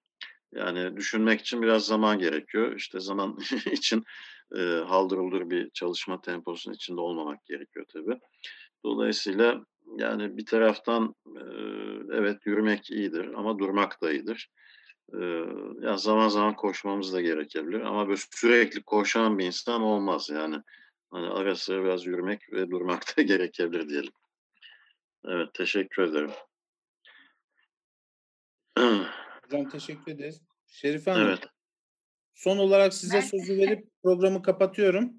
Yani düşünmek için biraz zaman gerekiyor. İşte zaman için e, haldır uldur bir çalışma temposunun içinde olmamak gerekiyor tabii. Dolayısıyla yani bir taraftan e, evet yürümek iyidir ama durmak da iyidir. E, yani zaman zaman koşmamız da gerekebilir ama böyle sürekli koşan bir insan olmaz yani. Hani ara sıra biraz yürümek ve durmak da gerekebilir diyelim. Evet teşekkür ederim. Hocam teşekkür ederiz. Şerife Hanım. Evet. Son olarak size Ben- sözü verip programı kapatıyorum.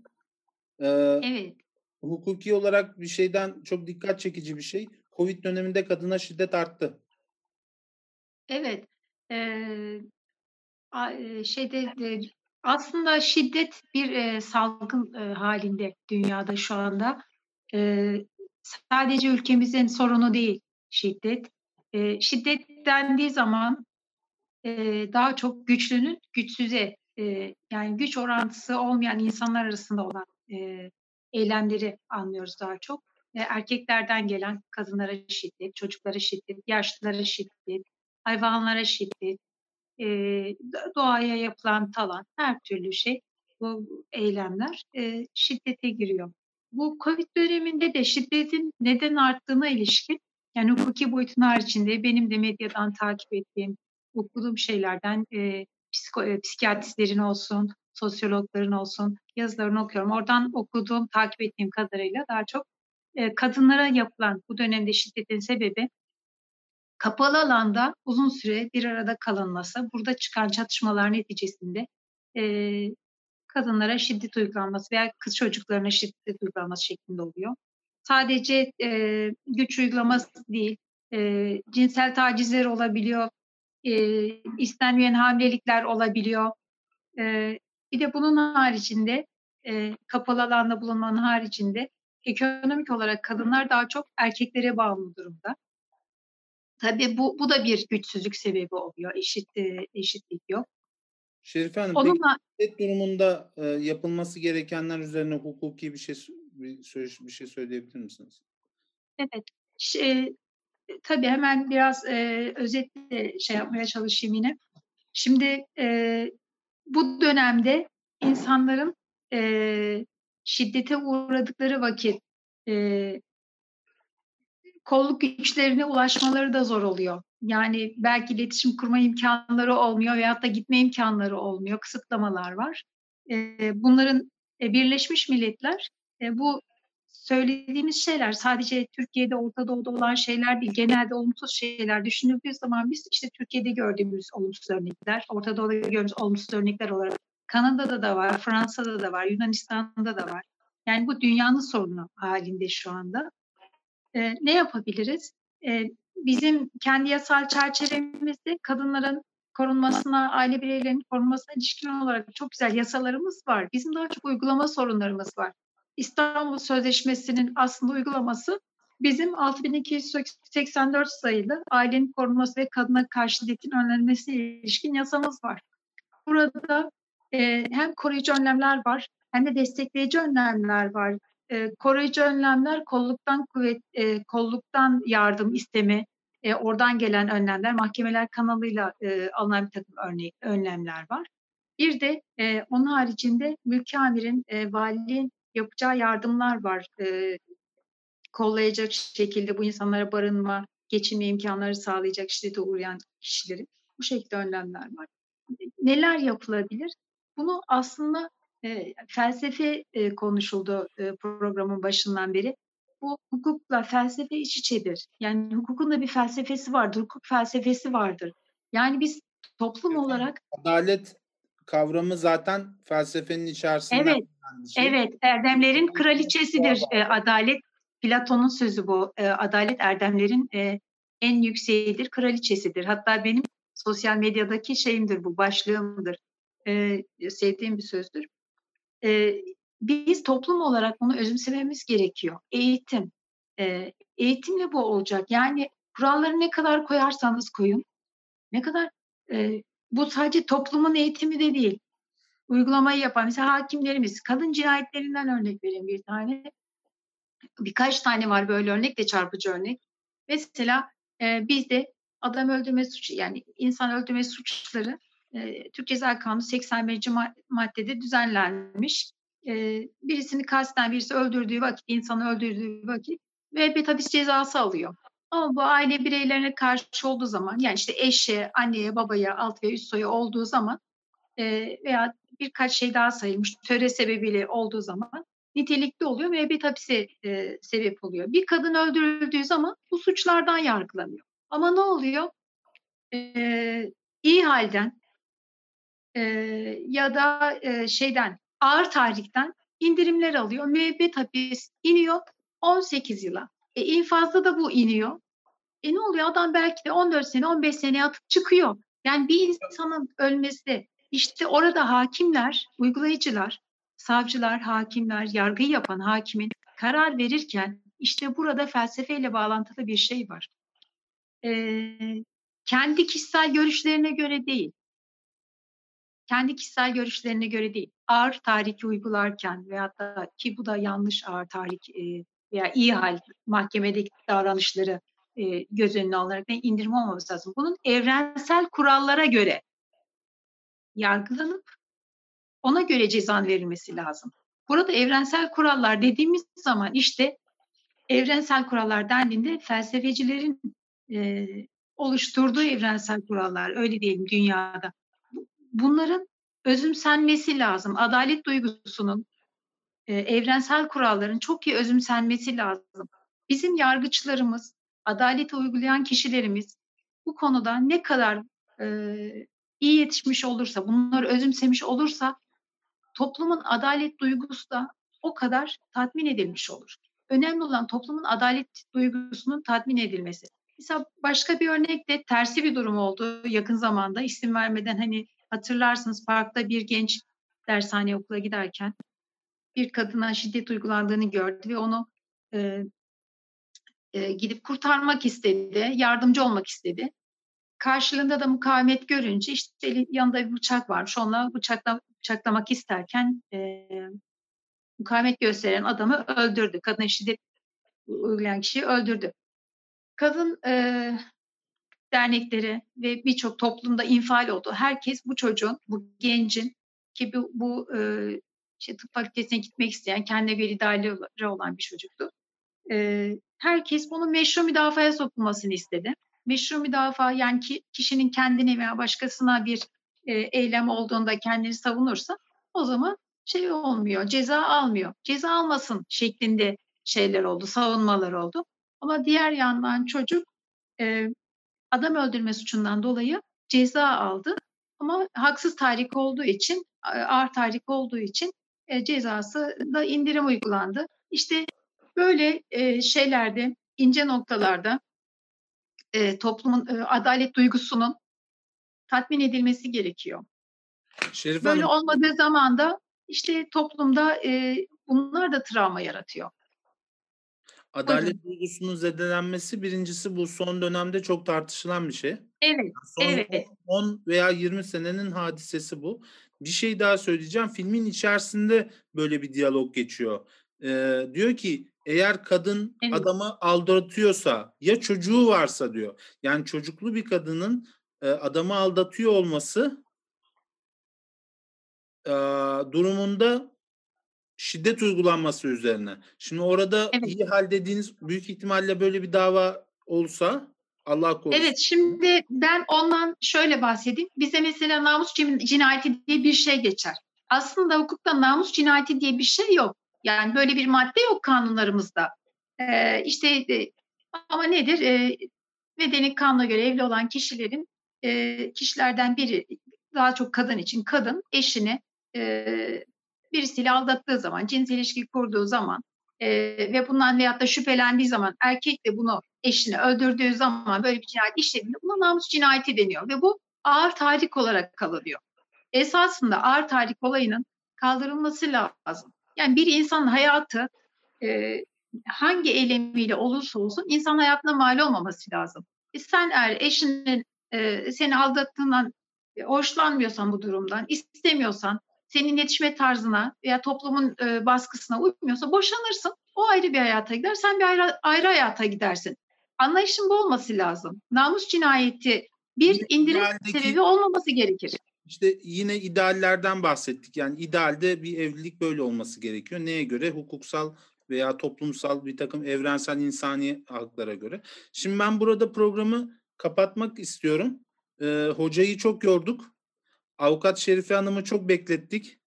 Ee, Evet. hukuki olarak bir şeyden çok dikkat çekici bir şey. Covid döneminde kadına şiddet arttı. Evet. Eee, a- e, şeyde aslında şiddet bir e, salgın e, halinde dünyada şu anda. E, sadece ülkemizin sorunu değil şiddet. E, şiddet dendiği zaman e, daha çok güçlünün güçsüze e, yani güç orantısı olmayan insanlar arasında olan e, eylemleri anlıyoruz daha çok. E, erkeklerden gelen kadınlara şiddet, çocuklara şiddet, yaşlılara şiddet, hayvanlara şiddet, e, doğaya yapılan talan, her türlü şey bu eylemler e, şiddete giriyor. Bu Covid döneminde de şiddetin neden arttığına ilişkin yani hukuki boyutun haricinde benim de medyadan takip ettiğim, okuduğum şeylerden e, psiko, e, psikiyatristlerin olsun, sosyologların olsun yazılarını okuyorum. Oradan okuduğum, takip ettiğim kadarıyla daha çok e, kadınlara yapılan bu dönemde şiddetin sebebi kapalı alanda uzun süre bir arada kalınması, burada çıkan çatışmalar neticesinde e, kadınlara şiddet uygulanması veya kız çocuklarına şiddet uygulanması şeklinde oluyor. Sadece e, güç uygulaması değil, e, cinsel tacizler olabiliyor, e, istenmeyen hamilelikler olabiliyor. E, bir de bunun haricinde, e, kapalı alanda bulunmanın haricinde ekonomik olarak kadınlar daha çok erkeklere bağımlı durumda. Tabii bu, bu da bir güçsüzlük sebebi oluyor. Eşit, eşitlik yok. Şerife Hanım, Onunla şiddet durumunda e, yapılması gerekenler üzerine hukuki bir şey bir, bir şey söyleyebilir misiniz? evet, şey, tabii hemen biraz e, özetle şey yapmaya çalışayım yine. Şimdi e, bu dönemde insanların e, şiddete uğradıkları vakit e, kolluk güçlerine ulaşmaları da zor oluyor. Yani belki iletişim kurma imkanları olmuyor veyahut da gitme imkanları olmuyor, kısıtlamalar var. E, bunların e, Birleşmiş Milletler e, bu söylediğimiz şeyler sadece Türkiye'de, Orta Doğu'da olan şeyler değil, genelde olumsuz şeyler düşünüldüğü zaman biz işte Türkiye'de gördüğümüz olumsuz örnekler, Orta Doğu'da gördüğümüz olumsuz örnekler olarak Kanada'da da var, Fransa'da da var, Yunanistan'da da var. Yani bu dünyanın sorunu halinde şu anda. Ee, ne yapabiliriz? Ee, bizim kendi yasal çerçevemizde kadınların korunmasına, aile bireylerinin korunmasına ilişkin olarak çok güzel yasalarımız var. Bizim daha çok uygulama sorunlarımız var. İstanbul Sözleşmesi'nin aslında uygulaması bizim 6284 sayılı ailenin korunması ve kadına karşı şiddetin önlenmesine ilişkin yasamız var. Burada e, hem koruyucu önlemler var hem de destekleyici önlemler var. E, koruyucu önlemler kolluktan kuvvet, e, kolluktan yardım isteme, e, oradan gelen önlemler, mahkemeler kanalıyla e, alınan bir takım örnek, önlemler var. Bir de e, onun haricinde mülki amirin, e, valiliğin yapacağı yardımlar var. E, kollayacak şekilde bu insanlara barınma, geçinme imkanları sağlayacak şiddete uğrayan kişilerin bu şekilde önlemler var. Neler yapılabilir? Bunu aslında e, felsefe e, konuşuldu e, programın başından beri. Bu hukukla felsefe iç içedir. Yani hukukun da bir felsefesi vardır, hukuk felsefesi vardır. Yani biz toplum olarak Adalet kavramı zaten felsefenin içerisinde. Evet, Evet, erdemlerin kraliçesidir e, adalet. Platon'un sözü bu. E, adalet erdemlerin e, en yükseğidir, kraliçesidir. Hatta benim sosyal medyadaki şeyimdir bu, başlığımdır. E, sevdiğim bir sözdür. E, biz toplum olarak bunu özümsememiz gerekiyor. Eğitim. E, eğitimle bu olacak. Yani kuralları ne kadar koyarsanız koyun, ne kadar e, bu sadece toplumun eğitimi de değil uygulamayı yapan mesela hakimlerimiz kadın cinayetlerinden örnek vereyim bir tane. Birkaç tane var böyle örnek de çarpıcı örnek. Mesela e, bizde adam öldürme suçu yani insan öldürme suçları e, Türk Ceza Kanunu 81. ma- maddede düzenlenmiş. E, birisini kasten birisi öldürdüğü vakit, insanı öldürdüğü vakit müebbet hapis cezası alıyor. Ama bu aile bireylerine karşı olduğu zaman yani işte eşe, anneye, babaya, alt ve üst soyu olduğu zaman e, veya birkaç şey daha sayılmış töre sebebiyle olduğu zaman nitelikli oluyor müebbet hapise e, sebep oluyor. Bir kadın öldürüldüğü zaman bu suçlardan yargılanıyor. Ama ne oluyor? E, iyi halden e, ya da e, şeyden ağır tarihten indirimler alıyor. Müebbet hapis iniyor 18 yıla. E, infazda da bu iniyor. E ne oluyor? Adam belki de 14 sene 15 sene atıp çıkıyor. Yani bir insanın ölmesi işte orada hakimler, uygulayıcılar, savcılar, hakimler, yargıyı yapan hakimin karar verirken işte burada felsefeyle bağlantılı bir şey var. Ee, kendi kişisel görüşlerine göre değil, kendi kişisel görüşlerine göre değil, ağır tahrik uygularken veyahut da ki bu da yanlış ağır tahrik e, veya iyi hal mahkemedeki davranışları e, göz önüne alarak indirim olmaması lazım. Bunun evrensel kurallara göre yargılanıp ona göre cezan verilmesi lazım. Burada evrensel kurallar dediğimiz zaman işte evrensel kurallar dendiğinde felsefecilerin e, oluşturduğu evrensel kurallar öyle diyelim dünyada. Bunların özümsenmesi lazım. Adalet duygusunun evrensel kuralların çok iyi özümsenmesi lazım. Bizim yargıçlarımız, adaleti uygulayan kişilerimiz bu konuda ne kadar e, iyi yetişmiş olursa, bunları özümsemiş olursa toplumun adalet duygusu da o kadar tatmin edilmiş olur. Önemli olan toplumun adalet duygusunun tatmin edilmesi. Mesela başka bir örnek de tersi bir durum oldu yakın zamanda isim vermeden hani hatırlarsınız parkta bir genç dershaneye okula giderken bir kadına şiddet uygulandığını gördü ve onu e, e, gidip kurtarmak istedi, yardımcı olmak istedi. Karşılığında da mukavemet görünce işte yanında bir bıçak varmış. Onunla bıçakla, bıçaklamak isterken e, mukavemet gösteren adamı öldürdü. Kadına şiddet uygulayan kişiyi öldürdü. Kadın e, dernekleri ve birçok toplumda infial oldu. Herkes bu çocuğun, bu gencin ki bu, bu e, işte tıp fakültesine gitmek isteyen, kendine göre idealleri olan bir çocuktu. E, herkes bunun meşru müdafaya sokulmasını istedi. Meşru müdafaa yani ki, kişinin kendine veya başkasına bir e, eylem olduğunda kendini savunursa o zaman şey olmuyor, ceza almıyor. Ceza almasın şeklinde şeyler oldu, savunmalar oldu. Ama diğer yandan çocuk e, adam öldürme suçundan dolayı ceza aldı. Ama haksız tahrik olduğu için, ağır tahrik olduğu için e, cezası da indirim uygulandı. İşte böyle e, şeylerde, ince noktalarda e, toplumun e, adalet duygusunun tatmin edilmesi gerekiyor. Şerif Böyle Hanım, olmadığı zaman da işte toplumda e, bunlar da travma yaratıyor. adalet duygusunun zedelenmesi birincisi bu son dönemde çok tartışılan bir şey. Evet, Son Evet. 10 veya 20 senenin hadisesi bu. Bir şey daha söyleyeceğim. Filmin içerisinde böyle bir diyalog geçiyor. Ee, diyor ki eğer kadın Evet. adamı aldatıyorsa ya çocuğu varsa diyor. Yani çocuklu bir kadının e, adamı aldatıyor olması e, durumunda şiddet uygulanması üzerine. Şimdi orada Evet. iyi hal dediğiniz büyük ihtimalle böyle bir dava olsa Allah korusun. Evet şimdi ben ondan şöyle bahsedeyim. Bize mesela namus cin- cinayeti diye bir şey geçer. Aslında hukukta namus cinayeti diye bir şey yok. Yani böyle bir madde yok kanunlarımızda. Ee, işte e, ama nedir? Ee, medeni kanuna göre evli olan kişilerin e, kişilerden biri daha çok kadın için kadın eşini e, birisiyle aldattığı zaman, cinsel ilişki kurduğu zaman e, ve bundan veyahut da şüphelendiği zaman erkek de bunu eşini öldürdüğü zaman böyle bir cinayet işlediğinde buna namus cinayeti deniyor ve bu ağır tahrik olarak kalıyor. Esasında ağır tahrik olayının kaldırılması lazım. Yani bir insanın hayatı e, hangi eylemiyle olursa olsun insan hayatına mal olmaması lazım. E sen eğer eşinin e, seni aldattığından e, hoşlanmıyorsan bu durumdan, istemiyorsan, senin yetişme tarzına veya toplumun e, baskısına uymuyorsa boşanırsın. O ayrı bir hayata gider, sen bir ayrı, ayrı hayata gidersin. Anlayışın bu olması lazım. Namus cinayeti bir indirim idealdeki- sebebi olmaması gerekir. İşte yine ideallerden bahsettik. Yani idealde bir evlilik böyle olması gerekiyor. Neye göre? Hukuksal veya toplumsal bir takım evrensel insani haklara göre. Şimdi ben burada programı kapatmak istiyorum. Ee, hocayı çok yorduk. Avukat Şerife Hanım'ı çok beklettik.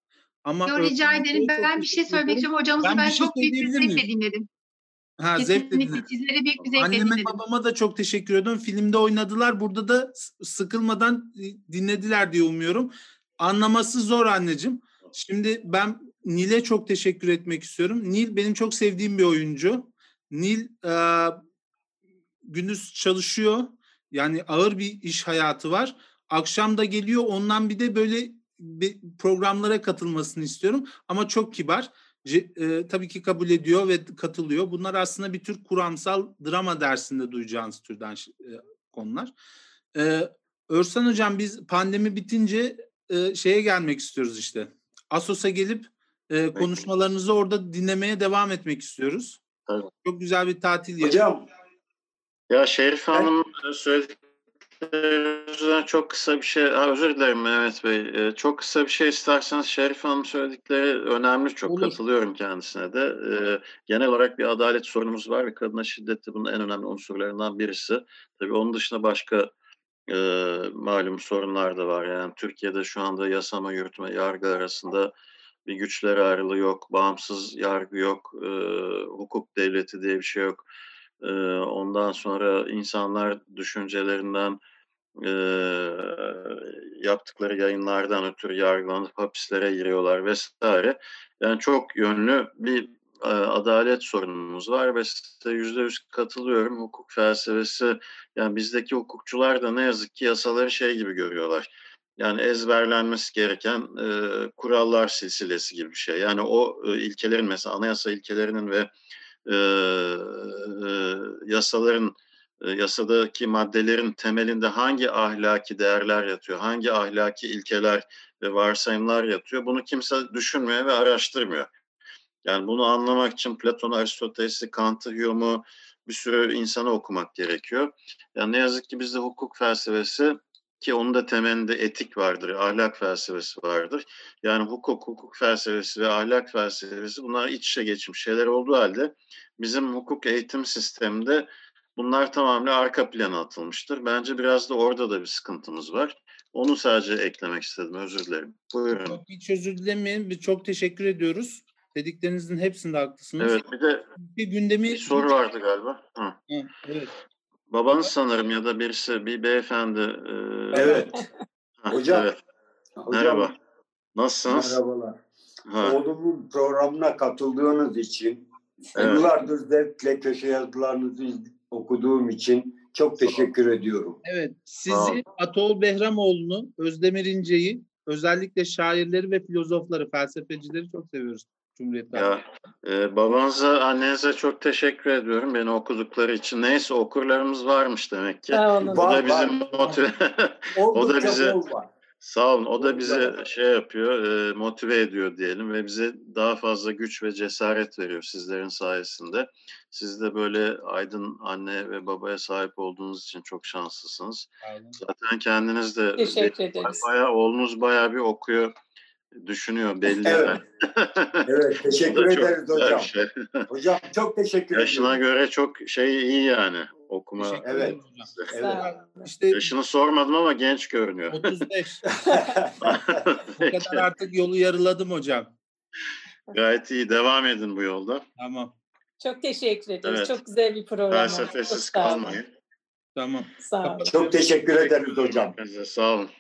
Ama Yo, rica ederim. Ben bir şey söylemek istiyorum. Hocamızı Ben ben, şey çok büyük bir dinledim. Ha, Kesinlikle sizleri büyük bir zevkle Anneme dinledim. babama da çok teşekkür ediyorum. Filmde oynadılar. Burada da sıkılmadan dinlediler diye umuyorum. Anlaması zor anneciğim. Şimdi ben Nil'e çok teşekkür etmek istiyorum. Nil benim çok sevdiğim bir oyuncu. Nil e, gündüz çalışıyor. Yani ağır bir iş hayatı var. Akşam da geliyor. Ondan bir de böyle bir programlara katılmasını istiyorum. Ama çok kibar. E, tabii ki kabul ediyor ve katılıyor. Bunlar aslında bir tür kuramsal drama dersinde duyacağınız türden e, konular. E, Örsan Hocam biz pandemi bitince e, şeye gelmek istiyoruz işte. Asos'a gelip e, konuşmalarınızı orada dinlemeye devam etmek istiyoruz. Tabii. Çok güzel bir tatil. Hocam Ya Şerif Hanım söylediklerinden çok kısa bir şey, ha, özür dilerim Mehmet Bey. Ee, çok kısa bir şey isterseniz Şerif Hanım söyledikleri önemli, çok Olur. katılıyorum kendisine de. Ee, genel olarak bir adalet sorunumuz var ve kadına şiddet de bunun en önemli unsurlarından birisi. Tabii onun dışında başka e, malum sorunlar da var. Yani Türkiye'de şu anda yasama, yürütme, yargı arasında bir güçler ayrılığı yok, bağımsız yargı yok, e, hukuk devleti diye bir şey yok. E, ondan sonra insanlar düşüncelerinden, e, yaptıkları yayınlardan ötürü yargılanıp hapislere giriyorlar vesaire. Yani çok yönlü bir e, adalet sorunumuz var ve size yüzde yüz katılıyorum. Hukuk felsefesi, yani bizdeki hukukçular da ne yazık ki yasaları şey gibi görüyorlar. Yani ezberlenmesi gereken e, kurallar silsilesi gibi bir şey. Yani o e, ilkelerin mesela anayasa ilkelerinin ve e, e, yasaların e, yasadaki maddelerin temelinde hangi ahlaki değerler yatıyor, hangi ahlaki ilkeler ve varsayımlar yatıyor bunu kimse düşünmüyor ve araştırmıyor. Yani bunu anlamak için Platon, Aristoteles'i, Kant'ı, Hume'u bir sürü insanı okumak gerekiyor. Yani ne yazık ki bizde hukuk felsefesi ki onun da temelinde etik vardır, ahlak felsefesi vardır. Yani hukuk, hukuk felsefesi ve ahlak felsefesi bunlar iç içe geçmiş şeyler olduğu halde bizim hukuk eğitim sisteminde bunlar tamamen arka plana atılmıştır. Bence biraz da orada da bir sıkıntımız var. Onu sadece eklemek istedim, özür dilerim. Buyurun. Çok hiç özür dilemeyin. Çok teşekkür ediyoruz. Dediklerinizin hepsinde haklısınız. Evet, bir de Bir gündemi bir soru vardı galiba. Hı. Ha, evet. Babanız sanırım ya da birisi, bir beyefendi. e, evet. Hocam. Evet, Hocam merhaba. Nasılsınız? merhabalar. Ha, Oğlumun programına katıldığınız için Evet. yıllardır zevkle köşe yazılarınızı okuduğum için çok teşekkür ediyorum. Evet. Sizi Atol Behramoğlu'nu, Özdemir İnce'yi, özellikle şairleri ve filozofları, felsefecileri çok seviyoruz Cumhuriyet Ya e, babanıza, annenize çok teşekkür ediyorum beni okudukları için. Neyse okurlarımız varmış demek ki. Var, O da bizim var. motive. Oldukça bize- bol var. Sağ olun. O da güzel. şey yapıyor, e, motive ediyor diyelim ve bize daha fazla güç ve cesaret veriyor sizlerin sayesinde. Siz de böyle aydın anne ve babaya sahip olduğunuz için çok şanslısınız. Olun. Zaten kendiniz de bayağı oğlunuz bayağı bir okuyor. Düşünüyor belli. Evet. yani. Evet Bu teşekkür çok ederiz hocam. şey. Hocam çok teşekkür Yaşına ediyorum. göre çok şey iyi yani okuma. Teşekkür Evet. ederim hocam. Evet. İşte Yaşını sormadım ama genç görünüyor. 35. O Peki. kadar artık yolu yarıladım hocam. Gayet iyi. Devam edin bu yolda. Tamam. Çok teşekkür ederiz. Evet. Çok güzel bir program. Felsefesiz kalmayın. Tamam. Sağ olun. Çok teşekkür ederiz hocam. Sağ olun.